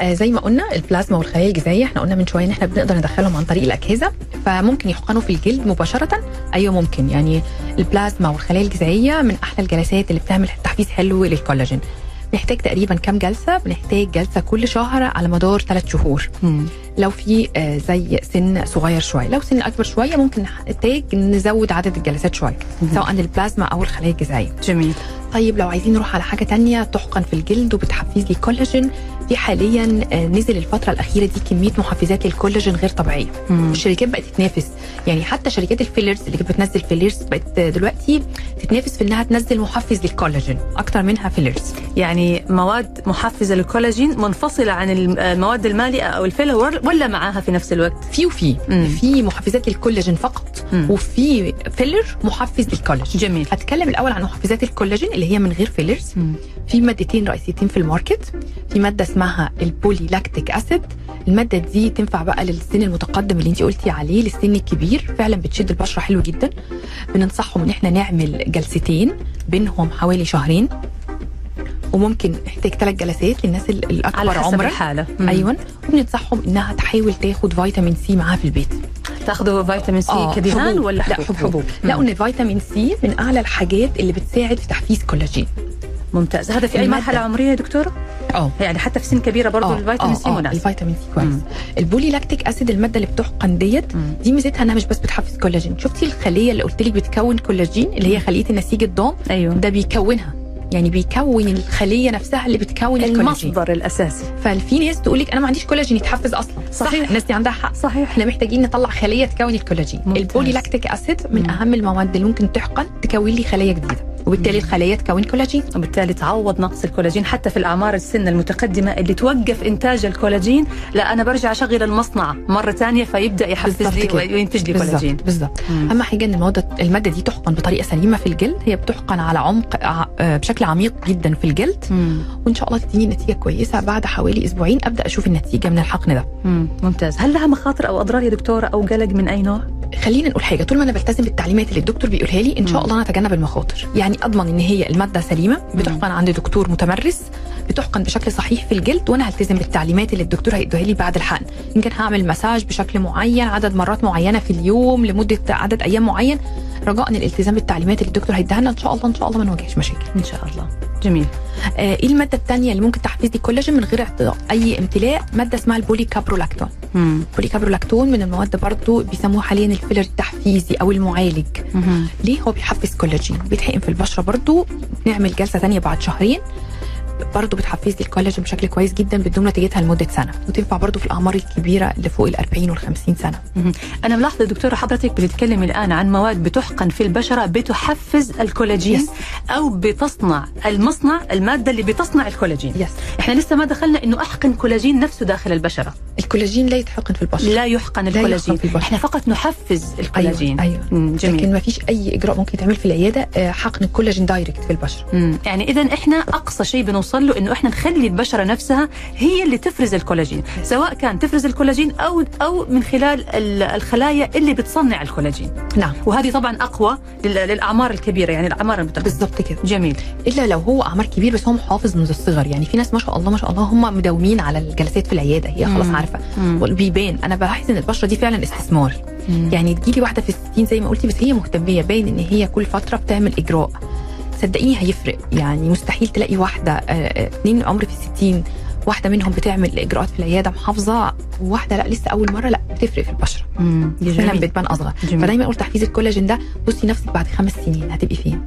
آه زي ما قلنا البلازما والخلايا الجذعيه إحنا قلنا من شوية إن إحنا بنقدر ندخلهم عن طريق الأجهزة فممكن يحقنوا في الجلد مباشرة أيوه ممكن. يعني البلازما والخلايا الجذعيه من أحلى الجلسات اللي بتعمل تحفيز حلو للكولاجين. بنحتاج تقريبا كام جلسة؟ بنحتاج جلسة كل شهر على مدار ثلاث شهور. لو في آه، زي سن صغير شوية. لو سن أكبر شوية ممكن نحتاج نزود عدد الجلسات شوية. سواء البلازما أو الخلايا الجذعية. جميل. طيب لو عايزين نروح على حاجة تانية تحقن في الجلد وبتحفز لي كولاجين في حاليا آه، نزل الفترة الأخيرة دي كمية محفزات للكولاجين غير طبيعية. مم. الشركات بقت تتنافس. يعني حتى شركات ال fillers اللي كانت بتنزل fillers بقت دلوقتي تتنافس في إنها تنزل محفز للكولاجين أكتر منها فيلرز. يعني مواد محفزة للكولاجين منفصلة عن الم- المواد المالئة أو الفيلر ولا معاها في نفس الوقت؟ في وفي. في محفزات للكولاجين فقط مم. وفي فيلر محفز للكولاجين. جميل. هتكلم الأول عن محفزات الكولاجين اللي هي من غير فيلرز. في مادتين رئيسيتين في ال market. في مادة اسمها ال polylactic acid. المادة دي تنفع بقى للسن المتقدم اللي انت قلتي عليه للسن الكبير. فعلا بتشد البشرة حلو جدا. بننصحهم إن إحنا نعمل جلستين بينهم حوالي شهرين. وممكن نحتاج ثلاث جلسات للناس ال- على الاكبر حسب عمرا. الحالة. مم. أيوه. وبننصحهم إنها تحاول تاخد فيتامين سي معاها في البيت. تاخذوا فيتامين سي آه، كدهان حبوب. ولا لا حبوب؟ حبوب. لا ان الفيتامين سي من أعلى الحاجات اللي بتساعد في تحفيز كولاجين ممتاز هذا في أي المادة. مرحلة عمرية يا دكتورة؟ آه يعني حتى في سن كبيرة برضو آه، الفيتامين آه، سي آه، مناسب الفيتامين سي كويس. ال polylactic acid المادة اللي بتحقن ديت. دي ميزتها إنها مش بس بتحفز كولاجين شفتي الخلية اللي قلت لك بتكون كولاجين اللي هي خلية النسيج الضام أيوه ده بيكونها يعني بيكون الخلية نفسها اللي بتكون المصدر الأساسي ففي ناس تقول لك أنا ما عنديش كولاجين يتحفز أصلا صحيح. صح الناس دي عندها حق صحيح إحنا محتاجين نطلع خلية تكون الكولاجين. ال polylactic acid من مم. أهم المواد اللي ممكن تحقن تكون لي خلية جديدة وبالتالي الخلية تكون كولاجين وبالتالي تعوض نقص الكولاجين حتى في الأعمار السن المتقدمة اللي توقف إنتاج الكولاجين لا أنا برجع أشغل المصنع مرة ثانية فيبدأ يحفز بالضبط لي. وينتج لي كولاجين بالظبط مم. اهم حاجة إن الماده المادة دي تحقن بطريقة سليمة في الجلد هي بتحقن على عمق آه، بشكل عميق جدا في الجلد مم. وإن شاء الله تديني نتيجة كويسة بعد حوالي أسبوعين أبدأ أشوف النتيجة من الحقن ده مم. ممتاز هل لها مخاطر أو أضرار يا دكتورة أو قلق من أي نوع خلينا نقول حاجة. طول ما أنا بلتزم بالتعليمات اللي الدكتور بيقولها لي إن شاء. الله أنا أتجنب المخاطر. يعني أضمن إن هي المادة سليمة بتحقن عند دكتور متمرس بتحقن بشكل صحيح في الجلد وأنا هلتزم بالتعليمات اللي الدكتور هيدوها لي بعد الحقن. يمكن هعمل مساج بشكل معين عدد مرات معينة في اليوم لمدة عدد أيام معين. رجاء الالتزام بالتعليمات اللي الدكتور هيديها لنا إن شاء الله إن شاء الله ما نواجهش مشاكل. إن شاء الله. جميل. آه، إيه المادة الثانية اللي ممكن تحفيز الكولاجين من غير أي امتلاء. مادة اسمها ال polycaprolactone. مم. ال polycaprolactone من المواد برضو بيسموه حاليا الفيلر التحفيزي أو المعالج. مم. ليه؟ هو بيحفز كولاجين. بيتحقن في البشرة برضو. نعمل جلسة ثانية بعد شهرين. برضه بتحفز لي الكولاجين بشكل كويس جدا بتدوم نتيجتها لمدة سنة وتنفع برضه في الأعمار الكبيرة اللي فوق ال 40 وال 50 سنة مهم. أنا ملاحظة دكتورة حضرتك بتتكلمي الآن عن مواد بتحقن في البشرة بتحفز الكولاجين Yes. أو بتصنع المصنع المادة اللي بتصنع الكولاجين yes إحنا لسه ما دخلنا إنه أحقن كولاجين نفسه داخل البشرة الكولاجين لا يتحقن في البشرة لا يحقن لا الكولاجين يحقن في البشرة. إحنا فقط نحفز الكولاجين أيوه, أيوة. جميل لكن ما فيش أي إجراء ممكن يتعمل في العيادة آه، حقن الكولاجين direct في البشرة. يعني اذا إحنا أقصى شيء بنوصل له إنه إحنا نخلي البشرة نفسها هي اللي تفرز الكولاجين سواء كان تفرز الكولاجين أو أو من خلال ال- الخلايا اللي بتصنع الكولاجين. نعم. وهذه طبعا أقوى لل- للأعمار الكبيرة يعني الأعمار المتقدمة. بالظبط كده. جميل. إلا لو هو أعمار كبير بس هو محافظ منذ الصغر يعني في ناس ما شاء الله ما شاء الله هم مداومين على الجلسات في العيادة هي خلاص مم. عارفة. مم. بيبان. أنا بحس إن البشرة دي فعلا استثمار. مم. يعني تجيلي واحدة في الستين زي ما قلتي بس هي مهتمية باين إن هي كل فترة بتعمل إجراء. صدقيني هيفرق. يعني مستحيل تلاقي واحدة آه، آه، اتنين عمر في الستين واحدة منهم بتعمل إجراءات في العيادة محافظة وواحده لأ لسه أول مرة لأ بتفرق في البشرة. فعلا بتبان اصغر. فدايما أقول تحفيز الكولاجين ده بصي نفسك بعد خمس سنين هتبقي فين؟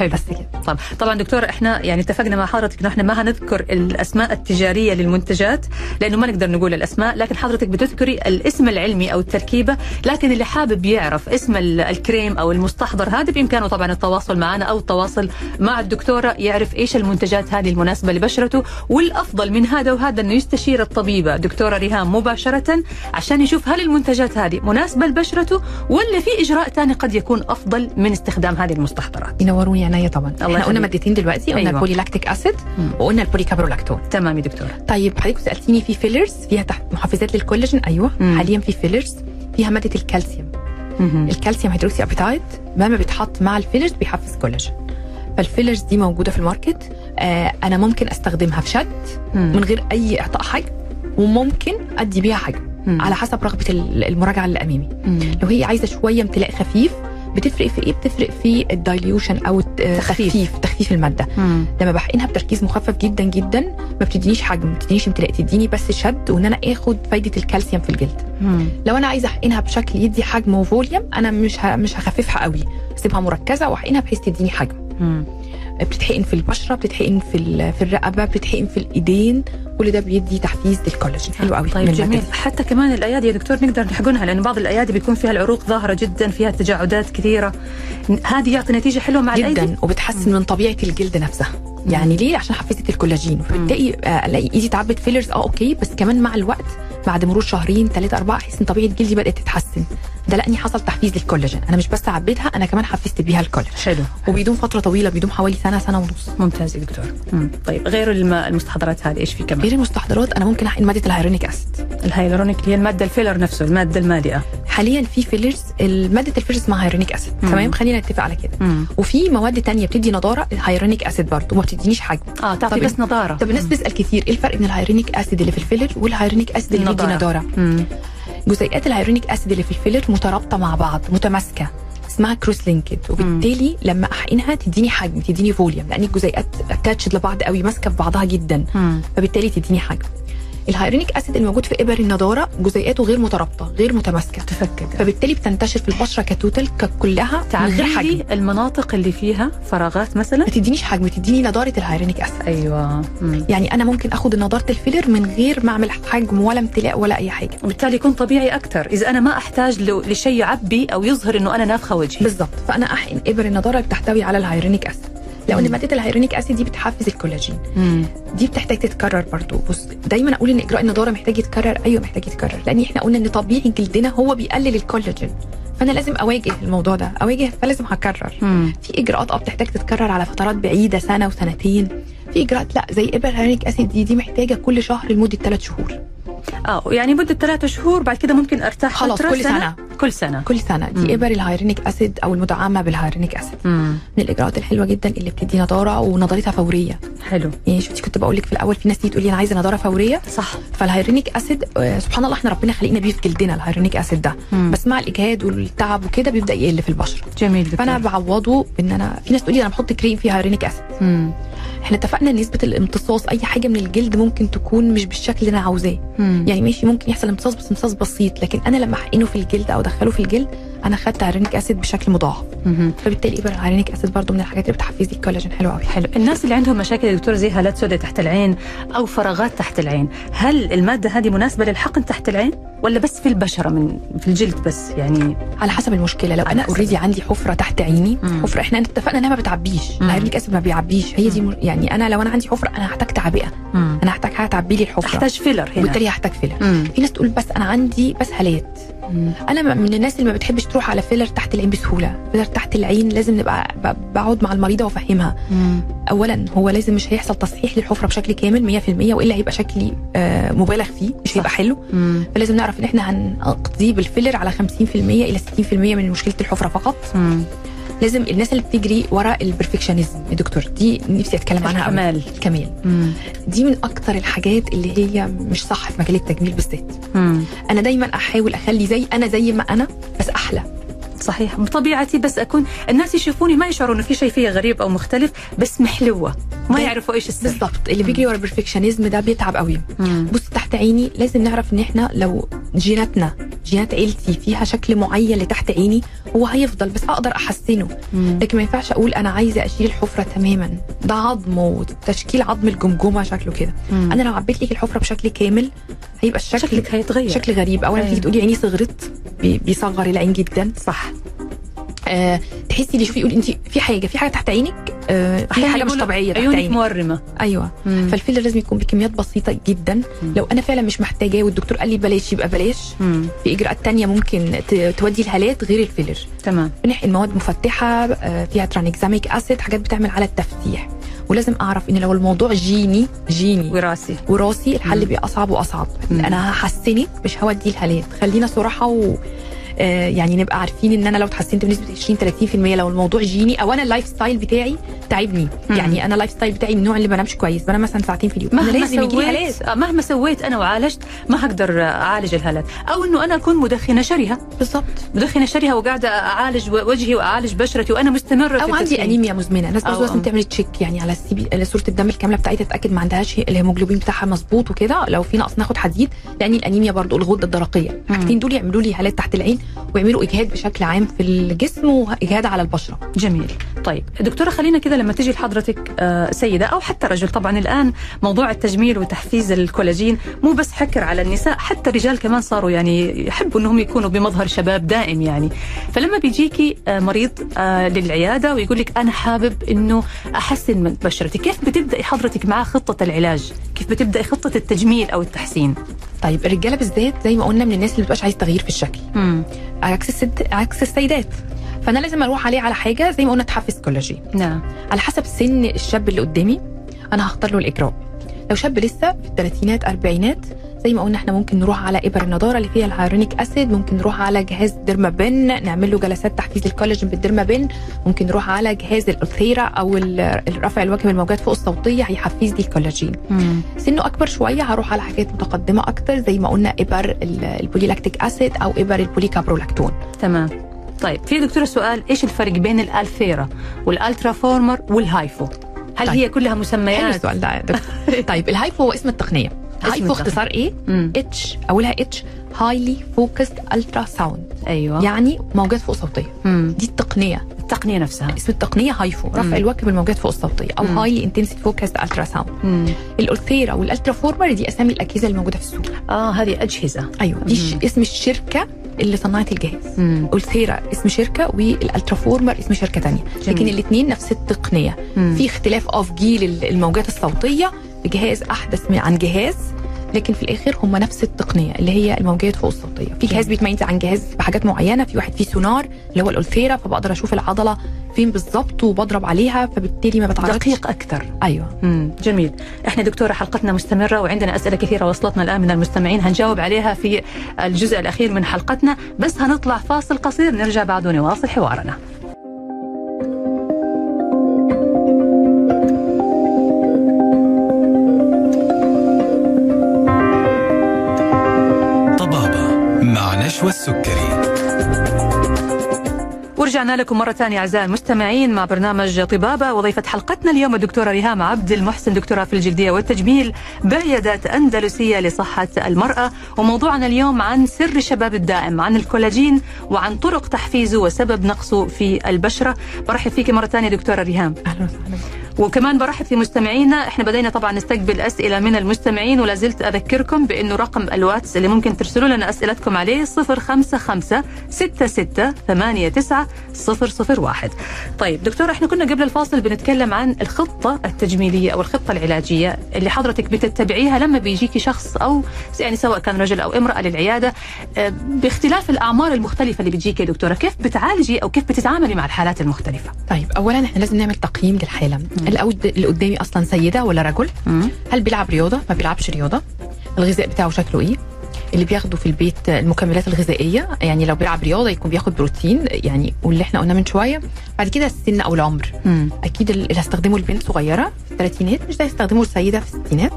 حلو. بس كده طب طبعا دكتور إحنا يعني اتفقنا مع حضرتك إنه إحنا ما هنذكر الأسماء التجارية للمنتجات لأنه ما نقدر نقول الأسماء لكن حضرتك بتذكري الاسم العلمي أو التركيبة لكن اللي حابب يعرف اسم ال- الكريم أو المستحضر هذا بإمكانه طبعا التواصل معنا أو التواصل مع الدكتورة يعرف إيش المنتجات هذه المناسبة لبشرته والأفضل من هذا وهذا إنه يستشير الطبيبة. دكتورة ريهام مباشرة عشان يشوف هل المنتجات هذه مناسبة لبشرته ولا في إجراء ثاني قد يكون أفضل من استخدام هذه المستحضرات. ينوروني عينيا طبعا الله إحنا قلنا. مادتين دلوقتي قلنا أيوة. البوليلاكتيك اسيد مم. وقلنا ال polycaprolactone تمام يا دكتورة طيب حضرتك سألتيني في fillers فيها تحت محفزات للكولاجين أيوه مم. حاليا في fillers فيها مادة الكالسيوم مهم. ال calcium hydroxyapatite لما بيتحط مع ال fillers بيحفز كولاجين فال fillers دي موجودة في ال market آه أنا ممكن أستخدمها في شد مم. من غير أي إعطاء حجم وممكن أدي بيها حجم مم. على حسب رغبة ال- المراجعة اللي امامي مم. لو هي عايزة شوية امتلاء خفيف بتفرق في إيه بتفرق في ال dilution أو الت- آه، تخفيف. المادة مم. لما بحقنها بتركيز مخفف جدا جدا ما بتدينيش حجم ما بتدينيش امتلاء تديني بس شد وإن أنا آخد فايدة الكالسيوم في الجلد مم. لو أنا عايزة احقنها بشكل يدي حجم و volume أنا مش ه... مش هخففها قوي أسيبها مركزة وأحقنها بحيث تديني حجم مم. بتتحقن في البشرة بتتحقن في ال- في الرقبة بتتحقن في الإيدين كل ده بيدي تحفيز للكولاجين. حلو قوي. طيب جميل. المادة دي. حتى كمان الأيادي يا دكتور نقدر نحقنها لأنه بعض الأيادي بيكون فيها العروق ظاهرة جدا فيها تجاعدات كثيرة. هذه يعطي نتيجة حلوة مع الأيدي؟ جدا وبتحسن من طبيعة الجلد نفسها. يعني ليه؟ عشان حفزت الكولاجين. فبتلاقي آه، الاقي ايدي تعبت fillers آه okay بس كمان مع الوقت بعد مرور شهرين ثلاثة أربعة أحس إن طبيعة جلدي بدأت تتحسن. ده لأني حصل تحفيز للكولاجين. أنا مش بس عبيتها أنا كمان حفزت بيها الكولاجين. حلو. وبيدوم فترة طويلة بيدوم حوالي سنة سنة ونص. ممتاز يا دكتور. مم. طيب غير الم- المستحضرات هذه إيش في كمان؟ غير المستحضرات أنا ممكن أحقن مادة ال hyaluronic acid ال hyaluronic اللي هي المادة الفيلر نفسه المادة المالئة حاليا في fillers مادة ال fillers اسمها hyaluronic acid مم. تمام؟ خلينا نتفق على كده. مم. وفي مواد تانية بتدي نضارة ال hyaluronic acid برضه وما بتدينيش حجم آه تعطي بس نضارة. طب الناس بتسأل كتير إيه الفرق بين ال hyaluronic acid اللي في الفيلر وال hyaluronic acid اللي بيدي نضارة. مم. جزيئات ال hyaluronic acid اللي في الفيلر مترابطة مع بعض متماسكة. اسمها cross linked وبالتالي لما أحقنها تديني حجم تديني volume لأن الجزيئات attached لبعض قوي ماسكة في بعضها جدا. مم. فبالتالي تديني حجم. ال hyaluronic acid الموجود في إبر النضارة جزيئاته غير مترابطة غير متماسكة. تفكك فبالتالي بتنتشر في البشرة ك total كلها من غير حجم. المناطق اللي فيها فراغات مثلا؟ ما تدينيش حجم تديني نضارة ال hyaluronic acid. أيوه. مم. يعني أنا ممكن أخد نضارة الفيلر من غير ما أعمل حجم ولا امتلاء ولا أي حاجة. وبالتالي يكون طبيعي أكثر إذا أنا ما أحتاج لشيء يعبي أو يظهر إنه أنا نافخة وجهي. بالظبط فأنا احقن إبر النضارة اللي بتحتوي على ال hyaluronic acid. لأن. مادة ال hyaluronic acid دي بتحفز الكولاجين. مم. دي بتحتاج تتكرر برضو. بص دايما أقول إن إجراء النضارة محتاج يتكرر. أيوه محتاج يتكرر. لأن إحنا قلنا إن طبيعي جلدنا هو بيقلل الكولاجين. فأنا لازم أواجه الموضوع ده. أواجه فلازم هكرر. مم. في إجراءات آه بتحتاج تتكرر على فترات بعيدة سنة وسنتين. في اجراءات لا زي ابر ال hyaluronic acid دي دي محتاجة كل شهر لمدة ثلاث شهور. آه يعني مدة ثلاثة شهور بعد كده ممكن أرتاح خلاص كل سنة؟ كل سنة. كل سنة. مم. دي ابر ال hyaluronic acid أو المدعمة بال hyaluronic acid. مم. من الإجراءات الحلوة جدا اللي بتدي نضاره ونضارتها فورية. حلو. يعني شفتي كنت بقول لك في الأول في ناس تيجي تقول لي أنا عايزة نضاره فورية. صح. فال hyaluronic acid آه، سبحان الله إحنا ربنا خلقنا بيه في جلدنا ال hyaluronic acid ده. مم. بس مع الإجهاد والتعب وكده بيبدأ يقل في البشره جميل دكتور. فأنا بعوضه بإن أنا في ناس تقول لي أنا بحط كريم فيه hyaluronic acid. مم. إحنا اتفقنا ان نسبة الامتصاص أي حاجة من الجلد ممكن تكون مش بالشكل اللي أنا عاوزاه. يعني ماشي ممكن يحصل امتصاص بس امتصاص بسيط لكن أنا لما أحقنه في الجلد أو أدخله في الجلد أنا خدت hyaluronic acid بشكل مضاعف. فبالتالي ابر ال hyaluronic acid برضو من الحاجات اللي بتحفز الكولاجين. حلو قوي حلو. الناس اللي عندهم مشاكل يا دكتور زي هالات سوداء تحت العين أو فراغات تحت العين هل المادة هذه مناسبة للحقن تحت العين؟ ولا بس في البشرة من في الجلد بس؟ يعني على حسب المشكلة. لو أنا. already عندي حفرة تحت عيني مم. حفرة إحنا اتفقنا إنها ما بتعبيش. مم. ال hyaluronic acid ما بيعبيش. هي دي م... يعني أنا لو أنا عندي حفرة أنا هحتاج تعبئة. أنا هحتاج حاجة تعبي لي الحفرة. تحتاج فيلر هنا. وبالتالي هحتاج فيلر مم. في ناس تقول بس أنا عندي بس مم. أنا من الناس اللي ما بتحبش تروح على فيلر تحت العين بسهولة. فيلر تحت العين لازم نبقى بقعد مع المريضة وأفهمها. مم. اولا هو لازم مش هيحصل تصحيح للحفرة بشكل كامل 100% وإلا هيبقى شكلي آه، مبالغ فيه مش هيبقى حلو. مم. فلازم نعرف إن إحنا هنقضيه بالفيلر على 50% إلى 60% من مشكلة الحفرة فقط مم. لازم الناس اللي بتجري ورا ال perfectionism يا دكتور دي نفسي أتكلم عنها. الكمال الكمال. دي من أكتر الحاجات اللي هي مش صح في مجال التجميل بالذات. أنا دايما أحاول أخلي زي أنا زي ما أنا بس أحلى صحيح بطبيعتي بس أكون الناس يشوفوني ما يشعروا انه في شيء فيا غريب أو مختلف بس محلوة ما يعرفوا إيش السر. بالظبط اللي بيجري ورا البرفكشنزم ده بيتعب قوي. بص تحت عيني لازم نعرف إن إحنا لو جيناتنا جينات عيلتي فيها شكل معين لتحت عيني هو هيفضل بس أقدر أحسنه. مم. لكن ما ينفعش أقول أنا عايزة أشيل الحفره تماما. ده عظم وتشكيل عظم الجمجمة شكله كده. أنا لو عبيت لك الحفرة بشكل كامل هيبقى الشكل شكلك هيتغير. شكل غريب. اولا أيوة. تيجي تقولي عيني صغرت بي- بيصغر العين جدا صح. آه تحسي اللي يشوفي يقول انت في حاجة في حاجة تحت عينك آه في حاجة مش طبيعية تحت عيونك عينك. مورمة. أيوه. مم. فالفيلر لازم يكون بكميات بسيطة جدا. مم. لو أنا فعلا مش محتاجاه والدكتور قال لي بلاش يبقى بلاش. مم. في إجراءات تانية ممكن تودي الهالات غير الفيلر. تمام. بنحقن مواد مفتحة آه، فيها tranexamic acid حاجات بتعمل على التفتيح. ولازم أعرف إن لو الموضوع جيني جيني. وراثي. وراثي الحل. بيبقى أصعب وأصعب. مم. أنا هحسنك مش هودي الهالات. خلينا صراحة و يعني نبقى عارفين إن أنا لو اتحسنت بنسبة 20 30% لو الموضوع جيني أو أنا ال lifestyle بتاعي تعبني. يعني أنا ال lifestyle بتاعي من النوع اللي بنامش كويس بنام مثلا ساعتين في اليوم. مهما لازم يجي هالات آه، مهما سويت أنا وعالجت ما هقدر أعالج الهالات أو إنه أنا أكون مدخنة شرهة. بالظبط مدخنة شرهة وقاعدة أعالج وجهي وأعالج بشرتي وأنا مستمرة في أو عندي التدخين. أنيميا مزمنة. ناس أو- برضه لازم. تعمل check يعني على ال CBC صورة الدم الكاملة بتاعتها تتأكد ما عندهاش الهيموجلوبين بتاعها مظبوط وكده. لو في نقص ناخد حديد. لأن الأنيميا برضه الغدة الدرقية. الحاجتين دول يعملوا لي هالات تحت العين. ويعملوا إجهاد بشكل عام في الجسم وإجهاد على البشرة. جميل. طيب دكتورة خلينا كده لما تيجي لحضرتك آه، سيدة أو حتى رجل. طبعا الآن موضوع التجميل وتحفيز الكولاجين مو بس حكر على النساء حتى الرجال كمان صاروا يعني يحبوا أنهم يكونوا بمظهر شباب دائم يعني. فلما بيجيكي آه، مريض آه، للعيادة ويقول لك أنا حابب أنه أحسن من بشرتي كيف بتبدأي حضرتك معاه خطة العلاج؟ كيف بتبدأي خطة التجميل أو التحسين؟ طيب الرجالة بالذات زي ما قلنا من الناس اللي بتبقاش عايز تغيير في الشكل. مم. عكس الست عكس السيدات. فأنا لازم أروح عليه على حاجة زي ما قلنا تحفز كولاجين نعم. على حسب سن الشاب اللي قدامي أنا هختار له الإجراء. لو شاب لسه في الثلاثينات أربعينات زي ما قلنا إحنا ممكن نروح على ابر النضاره اللي فيها ال hyaluronic acid ممكن نروح على جهاز dermapen نعمل له جلسات تحفيز الكولاجين بال dermapen ممكن نروح على جهاز ال Ulthera أو ال- رفع الوجه بالموجات فوق الصوتية هيحفز لي الكولاجين مم. سنه أكبر شوية هروح على حاجات متقدمة أكتر زي ما قلنا إبر ال- ال polylactic acid أو إبر ال polycaprolactone تمام طيب في دكتورة سؤال إيش الفرق بين ال Ulthera وال Ultraformer وال HIFU هل طيب. هي كلها حلو مسميات السؤال ده دكتور. طيب ال HIFU هو اسم التقنية اسم HIFU التقنية. اختصار إيه. H أولها H highly focused ultrasound أيوه يعني موجات فوق صوتية مم. دي التقنية التقنية نفسها اسم التقنية HIFU. رفع الوجه بالموجات فوق الصوتية أو. highly intensity focused ultrasound مم. ال Ulthera وال Ultraformer دي أسامي الأجهزة الموجودة في السوق آه هذه أجهزة أيوه دي مم. اسم الشركة اللي صنعت الجهاز. Ulthera اسم شركة وال Ultraformer اسم شركة تانية لكن. الاثنين نفس التقنية مم. في اختلاف آه في جيل ال- الموجات الصوتية بجهاز أحدث عن جهاز لكن في الآخر هم نفس التقنية اللي هي الموجات فوق الصوتية. في جهاز بيتميز عن جهاز بحاجات معينة في واحد فيه سونار اللي هو ال Ulthera فبقدر أشوف العضلة فين بالظبط وبضرب عليها فبالتالي ما بتعرضش. دقيق أكثر. أيوه. مم. جميل. إحنا دكتورة حلقتنا مستمرة وعندنا أسئلة كثيرة وصلتنا الآن من المستمعين هنجاوب عليها في الجزء الأخير من حلقتنا. بس هنطلع فاصل قصير نرجع بعد ونواصل حوارنا. مع نشوى السكري ورجعنا لكم مرة ثانية أعزائي المستمعين مع برنامج طبابة. وضيفة حلقتنا اليوم الدكتورة ريهام عبد المحسن دكتورة في الجلدية والتجميل بعيادات أندلسية لصحة المرأة. وموضوعنا اليوم عن سر الشباب الدائم عن الكولاجين وعن طرق تحفيزه وسبب نقصه في البشرة. برحب فيك مرة ثانية دكتورة ريهام. أهلا وسهلا. وكمان برحب في مستمعينا. إحنا بدينا طبعا نستقبل أسئلة من المستمعين ولا زلت أذكركم بأنه رقم الواتس اللي ممكن ترسلوا لنا أسئلتكم عليه 055 66 89 001 طيب دكتور إحنا كنا قبل الفاصل بنتكلم عن الخطة التجميلية أو الخطة العلاجية اللي حضرتك بتتبعيها لما بيجيكي شخص أو يعني سواء كان رجل أو امرأة للعيادة. آه، باختلاف الأعمار المختلفة اللي بتجيكي يا دكتورة كيف بتعالجي أو كيف بتتعاملي مع الحالات المختلفة؟ طيب اولا إحنا لازم نعمل تقييم للحالة. الأود- اللي قدامي أصلا سيدة ولا رجل؟ هل بيلعب رياضة؟ ما بيلعبش رياضة. الغذاء بتاعه شكله إيه؟ اللي بياخده في البيت المكملات الغذائية يعني لو بيلعب رياضة يكون بياخد بروتين يعني واللي إحنا قلنا من شوية. بعد كده السن أو العمر. مم. أكيد اللي هستخدمه البنت صغيرة في الثلاثينات مش هيستخدمه السيدة في الستينات.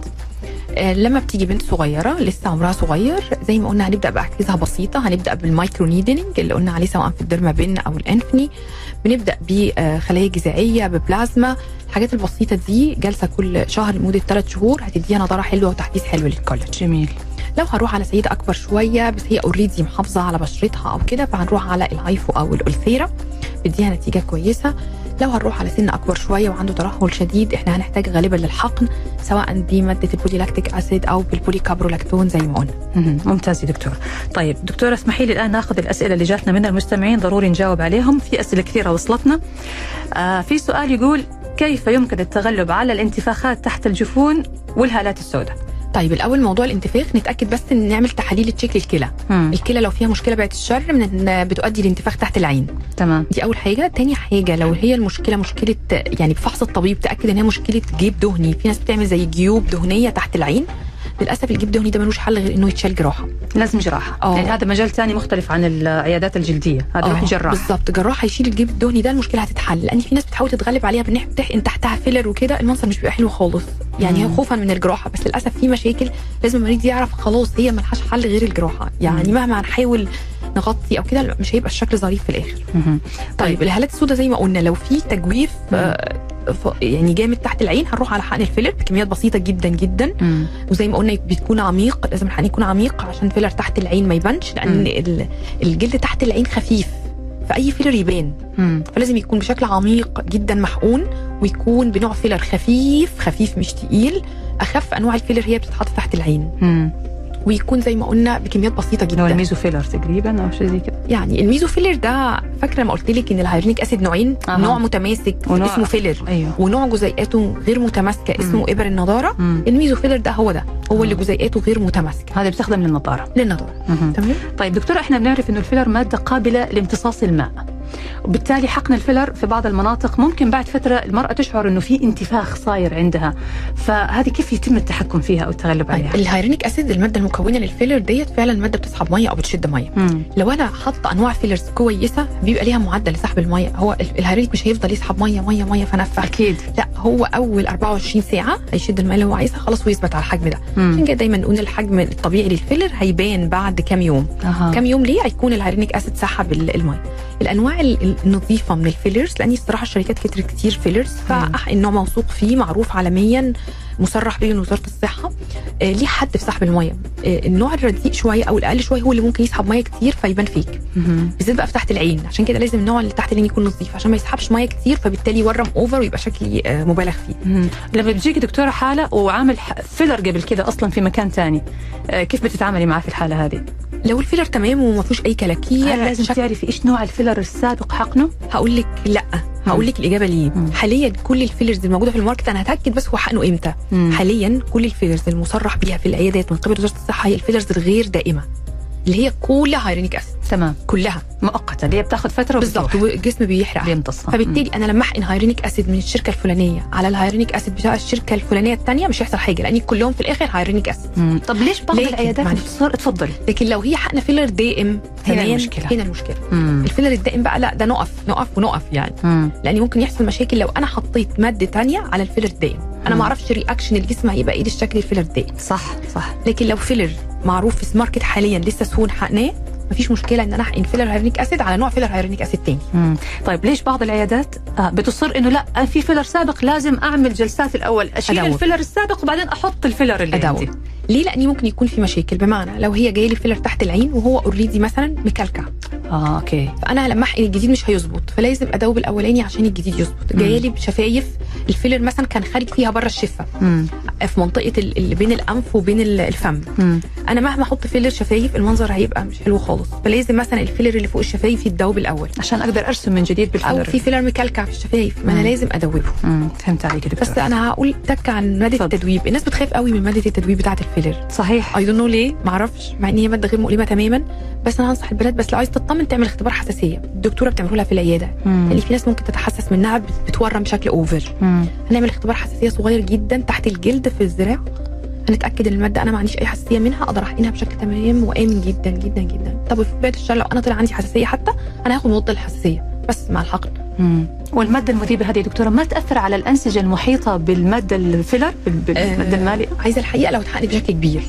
آه، لما بتيجي بنت صغيرة لسه عمرها صغير زي ما قلنا هنبدأ باجهزه بسيطة هنبدأ بال microneedling اللي قلنا عليه سواء في ال Dermapen أو الأنفني. بنبدأ بخلايا جذعية ببلازما. الحاجات البسيطة دي جلسه كل شهر لمدة ثلاث شهور هتديها نضارة حلوة وتحفيز حلو للكولاجين جميل. لو هنروح على سيده أكبر شوية بس هي already محافظة على بشرتها أو كده فهنروح على ال HIFU أو ال Ulthera بيديها نتيجة كويسة. لو هنروح على سن أكبر شوية وعنده ترهل شديد إحنا هنحتاج غالبا للحقن سواء بماده ال polylactic acid أو بال polycaprolactone زي ما قلنا. ممتاز يا دكتور. طيب دكتورة اسمحي لي الآن ناخذ الأسئلة اللي جاتنا من المستمعين. ضروري نجاوب عليهم. في أسئلة كثيرة وصلتنا. آه في سؤال يقول كيف يمكن التغلب على الانتفاخات تحت الجفون والهالات السوداء؟ طيب الأول موضوع الانتفاخ. نتأكد بس إن نعمل تحاليل check للكلى. الكلى لو فيها مشكلة بعد الشر من بتؤدي لانتفاخ تحت العين. تمام. دي أول حاجة. تاني حاجة لو هي المشكلة مشكلة يعني بفحص الطبيب تأكد إن هي مشكلة جيب دهني. في ناس بتعمل زي جيوب دهنية تحت العين. للأسف الجيب الدهني ده ملوش حل غير إنه يتشال جراحة. لازم جراحة. آه. يعني هذا مجال ثاني مختلف عن العيادات الجلدية. هذا يروح آه، جراح. بالظبط جراح هيشيل الجيب الدهني ده المشكلة هتتحل. لأن في ناس بتحاول تتغلب عليها بان بتحقن تحتها فيلر وكده المنظر مش بيبقى حلو خالص. يعني مم. خوفا من الجراحة. بس للأسف في مشاكل لازم المريض يعرف خلاص هي ملهاش حل غير الجراحة. يعني مم. مهما هنحاول نغطي أو كده مش هيبقى الشكل ظريف في الآخر مهم. طيب الهالات السوداء زي ما قلنا لو في تجويف آه، يعني جامد تحت العين هنروح على حقن ال filler بكميات بسيطة جدا جدا مم. وزي ما قلنا بتكون عميق لازم الحقن يكون عميق عشان filler تحت العين ما يبانش لأن مم. ال- الجلد تحت العين خفيف فأي filler يبان مم. فلازم يكون بشكل عميق جدا محقون ويكون بنوع filler خفيف خفيف مش تقيل أخف أنواع ال filler هي بتتحط تحت العين مم. ويكون زي ما قلنا بكميات بسيطة اللي هو جدا ال meso filler تقريبا أو شيء زي كده. يعني ال meso filler ده فاكرة ما قلت لك إن ال hyaluronic acid نوعين؟ أها. نوع متماسك ونوع- اسمه filler. أيوه. ونوع جزيئاته غير متماسكة اسمه إبر النضارة. مم. ال meso filler ده هو ده. هو اللي آه. جزيئاته غير متماسكة. هذا بيستخدم للنضارة. مهم. تمام؟ طيب دكتور إحنا بنعرف إنه ال filler مادة قابلة لامتصاص الماء. وبالتالي حقن الفيلر في بعض المناطق ممكن بعد فترة المرأة تشعر إنه في انتفاخ صاير عندها. فهذه كيف يتم التحكم فيها أو التغلب طيب عليها ال hyaluronic acid المادة المكونة لل filler ديت فعلا مادة بتسحب مية أو بتشد مية. مم. لو أنا حاطة أنواع fillers كويسة بيبقى ليها معدل لسحب المية. هو ال- الهيرونيك مش هيفضل يسحب مية مية مية فنفخ أكيد. لا هو أول 24 ساعة هيشد الميه اللي هو عايزها خلاص ويثبت على الحجم ده. عشان. كده دايما نقول الحجم الطبيعي لل filler هيبان بعد كام يوم. أها. كام يوم ليه؟ هيكون ال hyaluronic acid سحب ال- الميه الأنواع ال- النظيفة من ال fillers لأن الصراحة الشركات كترت كتير fillers فاحقن نوع موثوق فيه معروف عالميا. مصرح به من وزاره الصحة آه ليه حد في سحب المية آه النوع الرديء شوية أو الأقل شوية هو اللي ممكن يسحب مية كتير فيبان فيك. بالذات بقى في تحت العين عشان كده لازم النوع اللي تحت العين يكون نظيف عشان ما يسحبش مية كتير فبالتالي يورم over ويبقى شكلي آه مبالغ فيه. لما بتجيك دكتورة حالة وعامل filler قبل كده أصلا في مكان ثاني كيف بتتعاملي معاه في الحالة هذه؟ لو ال filler تمام وما فيهوش أي كلاكيع هل لازم شك- تعرفي إيش نوع ال filler السابق حقنه؟ هقول لك لأ هقول لك الإجابة ليه مم. حاليا كل ال fillers الموجودة في ال market أنا هتأكد بس هو حقنه إمتى مم. حاليا كل ال fillers المصرح بيها في العيادات من قبل وزاره الصحه هي ال fillers الغير دائمة اللي هي كلها hyaluronic acid تمام كلها مؤقتة اللي هي بتاخذ فترة وبتروح. والجسم بيحرق بيمتص فبالتالي أنا لما أحقن hyaluronic acid من الشركة الفلانية على ال hyaluronic acid بتاع الشركة الفلانية الثانية مش هيحصل حاجة لأن كلهم في الآخر hyaluronic acid. طب ليش بعض؟ العيادات. بتصير اتفضلي لكن لو هي حقنه filler دائم هنا كمان المشكلة. هنا المشكلة مم. ال filler الدائم بقى لا ده نقف نقف ونقف يعني مم. لأن ممكن يحصل مشاكل لو أنا حطيت ماده تانية على ال filler الدائم أنا. ما أعرفش reaction الجسم هيبقى إيه للشكل ال filler الدائم صح صح لكن لو filler معروف في ال market حاليا لسه سهون حقناه مفيش مشكلة إن أنا أحقن filler hyaluronic acid على نوع filler hyaluronic acid تاني مم. طيب ليش بعض العيادات آه بتصر إنه لا آه، في filler سابق لازم أعمل جلسات الأول أشيل أدور. ال filler السابق وبعدين أحط ال filler اللي أدور. عندي ليه؟ لأني ممكن يكون في مشاكل. بمعنى لو هي جاية لي filler تحت العين وهو already مثلا مكلكع. آه أوكي. فأنا لما أحقن الجديد مش هيظبط. فلازم ادوب الأولاني عشان الجديد يظبط. جاية لي بشفايف ال filler مثلا كان خارج فيها بره الشفة. مم. في منطقة ال- اللي بين الأنف وبين ال- الفم. مم. أنا مهما أحط filler شفايف المنظر هيبقى مش حلو خالص. فلازم مثلا ال filler اللي فوق الشفايف يتدوب الأول. عشان أقدر أرسم من جديد أو بال filler في filler مكلكع في الشفايف. ما أنا. لازم ادوبه. فهمت عليك دكتور بس أنا هقولك عن مادة. التدويب. الناس بتخاف قوي من مادة التدويب بتاعة ال filler صحيح. I don't know ليه معرفش مع إن هي مادة غير مؤلمة تماما بس أنا هنصح البنات بس لو عايز تطمن تعمل اختبار حساسية. الدكتورة بتعمله لها في العيادة. لأن في ناس ممكن تتحسس منها بت- بتورم بشكل over مم. هنعمل اختبار حساسية صغير جدا تحت الجلد في الذراع. هنتأكد إن المادة أنا ما عنديش أي حساسية منها أقدر أحقنها بشكل تمام وآمن جدا جدا جدا. طب في بداية الشهر لو أنا طلع عندي حساسية حتى أنا هاخد مضاد الحساسيه بس مع الحقن مم. والمادة المذيبه هذه دكتورة ما تأثر على الأنسجة المحيطة بالمادة الفيلر؟ بال- بالماده آه، المالئه عايزة الحقيقة لو اتحقن بشكل كبير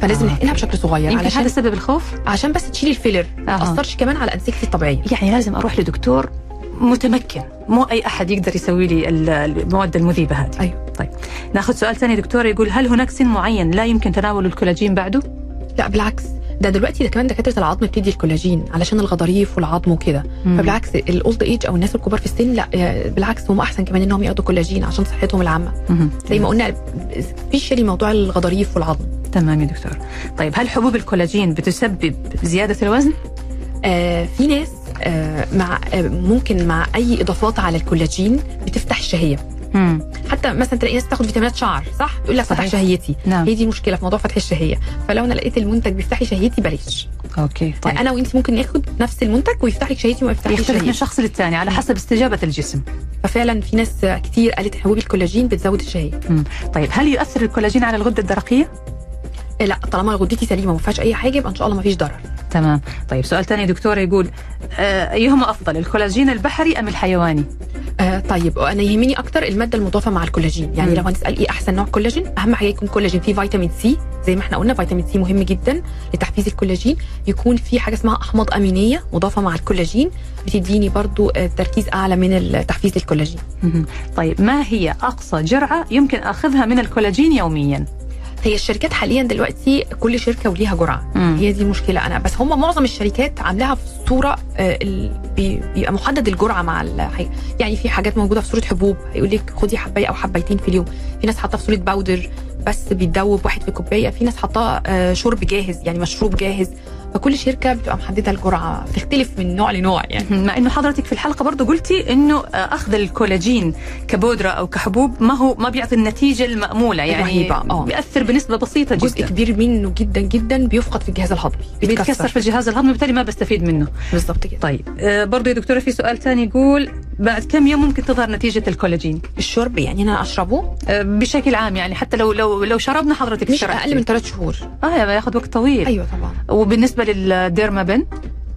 فلازم آه. نحقنها بشكل صغير يمكن علشان هذا سبب الخوف؟ عشان بس تشيلي الفيلر ما أها. تأثرش كمان على انسجتي الطبيعية. يعني لازم أروح لدكتور متمكن مو أي أحد يقدر يسوي لي ال- المواد المذيبة هذه. أيوه. طيب ناخذ سؤال ثاني دكتور يقول هل هناك سن معين لا يمكن تناول الكولاجين بعده؟ لا بالعكس. ده دلوقتي ده كمان دكاترة العظم بتدي الكولاجين علشان الغضاريف والعظم وكده. فبالعكس ال old age أو الناس الكبار في السن لا آه، بالعكس هم أحسن كمان إنهم ياخدوا كولاجين عشان صحتهم العامة. زي ما قلنا شيء موضوع الغضاريف والعظم. تمام يا دكتور. طيب هل حبوب الكولاجين بتسبب زيادة الوزن؟ آه في ناس آه مع آه ممكن مع أي إضافات على الكولاجين بتفتح الشهية. مم. حتى مثلا تلاقي ناس تاخد فيتامينات شعر صح يقول لك فتح. شهيتي نعم. هي دي مشكلة في موضوع فتح الشهية فلو أنا لقيت المنتج بيفتح لي شهيتي بلاش okay طيب. أنا وانت ممكن ناخد نفس المنتج ويفتح لك شهيتي وما يفتحليش يختلف من شخص للثاني على حسب استجابة الجسم ففعلا في ناس كتير قالت حبوب الكولاجين بتزود الشهية مم. طيب هل يؤثر الكولاجين على الغدة الدرقية لا طالما غدتي سليمة وما فيهاش أي حاجة يبقى إن شاء الله ما فيش ضرر تمام طيب سؤال ثاني دكتور يقول أيهما أفضل الكولاجين البحري أم الحيواني؟ آه طيب أنا يهمني أكتر المادة المضافة مع الكولاجين. يعني مم. لو هنسأل إيه أحسن نوع كولاجين أهم حاجة يكون كولاجين فيه فيتامين C. زي ما إحنا قلنا فيتامين سي مهم جدا لتحفيز الكولاجين. يكون في حاجة اسمها أحماض أمينية مضافة مع الكولاجين. بتديني برضو آه، تركيز أعلى من تحفيز الكولاجين. مهم. طيب ما هي أقصى جرعة يمكن أخذها من الكولاجين يوميا؟ هي الشركات حاليا دلوقتي كل شركة وليها جرعة مم. هي دي المشكلة أنا بس هم معظم الشركات عاملاها في صورة آه، بيبقى محدد الجرعة مع الحاجة. يعني في حاجات موجودة في صورة حبوب هيقول لك خدي حباية أو حبايتين في اليوم في ناس حاطاه في صورة باودر بس بيتدوب واحد في كوباية في ناس حاطاه آه، شرب جاهز يعني مشروب جاهز فكل شركة بتبقى محددة الجرعه بتختلف من نوع لنوع يعني. مع إنه حضرتك في الحلقة برضو قلتي إنه آه، أخذ الكولاجين كبودرة أو كحبوب ما هو ما بيعطي النتيجة المأمولة يعني الرهيبة، آه. بيأثر بنسبة بسيطة جزء جدا. كبير منه جدا جدا بيفقد في الجهاز الهضمي بيتكسر. في الجهاز الهضمي وبالتالي ما بستفيد منه. بالظبط كده. طيب آه، برضو يا دكتورة في سؤال ثاني يقول بعد كم يوم ممكن تظهر نتيجة الكولاجين؟ الشرب يعني أنا أشربه؟ آه، بشكل عام يعني حتى لو لو لو شربنا حضرتك مش. أقل من ثلاث شهور. آه ياخذ وقت طويل. أيوه طبعا. وبالنسبة لل Dermapen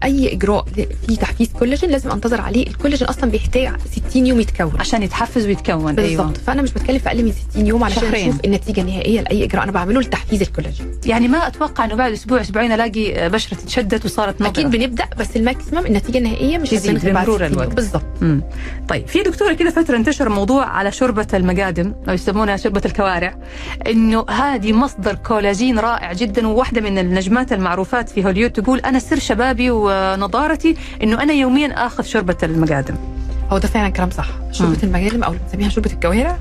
أي إجراء في تحفيز كولاجين لازم أنتظر عليه. الكولاجين أصلا بيحتاج 60 يوم يتكون. عشان يتحفز ويتكون. بالظبط أيوه فأنا مش بتكلم في أقل من 60 يوم علشان شهرين. أشوف النتيجة النهائية لأي إجراء. أنا بعمله لتحفيز الكولاجين. يعني ما أتوقع إنه بعد أسبوع أسبوعين ألاقي بشرتي تشدت وصارت نضره أكيد بنبدأ بس ال maximum النتيجة النهائية مش تزيد بمرور 60 يوم. الوقت. بالظبط. طيب في دكتورة كده فترة انتشر موضوع على شوربة المقادم أو يسمونها شوربة الكوارع إنه هذه مصدر كولاجين رائع جدا وواحدة من النجمات المعروفات في هوليود تقول أنا سر شبابي ونضارتي إنه أنا يوميا آخذ شوربة المقادم. هو ده فعلا كلام صح. شوربة المجالم أو اللي بنسميها شوربة الكوارع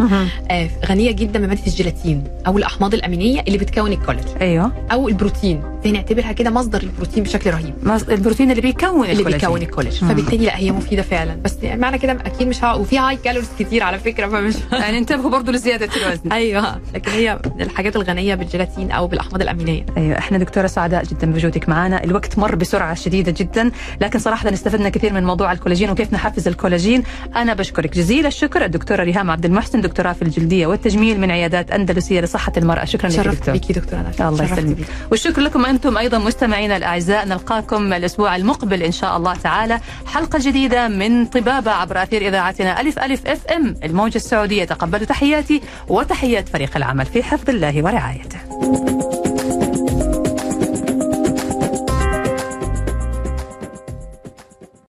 آه غنية جدا بماده الجيلاتين أو الأحماض الأمينية اللي بتكون الكولاجين. أيوه. أو البروتين. زي نعتبرها كده مصدر البروتين بشكل رهيب. البروتين اللي بيكون اللي. بيكون الكولاجين. مم. فبالتالي لا هي مفيدة فعلا. بس معنى كده أكيد مش ها وفي high calories كتير على فكرة فمش يعني انتبهوا برضو لزيادة الوزن. أيوه. لكن هي من الحاجات الغنية بالجيلاتين أو بالأحماض الأمينية. أيوه. إحنا دكتورة سعداء جدا بوجودك معنا. الوقت مر بسرعة شديدة جدا. لكن صراحة استفدنا كثير من موضوع الكولاجين وكيف نحفز الكولاجين. أنا بشكرك جزيل الشكر الدكتورة ريهام عبد المحسن دكتوراه في الجلدية والتجميل من عيادات أندلسية لصحة المرأة. شكرا لك دكتور. بيكي دكتورة نجاة. الله يسلمك. والشكر لكم أنتم أيضا مستمعينا الأعزاء. نلقاكم الأسبوع المقبل إن شاء الله تعالى. حلقة جديدة من طبابة عبر أثير إذاعتنا ألف ألف أف إم. الموجة السعودية. تقبلوا تحياتي وتحيات فريق العمل في حفظ الله ورعايته.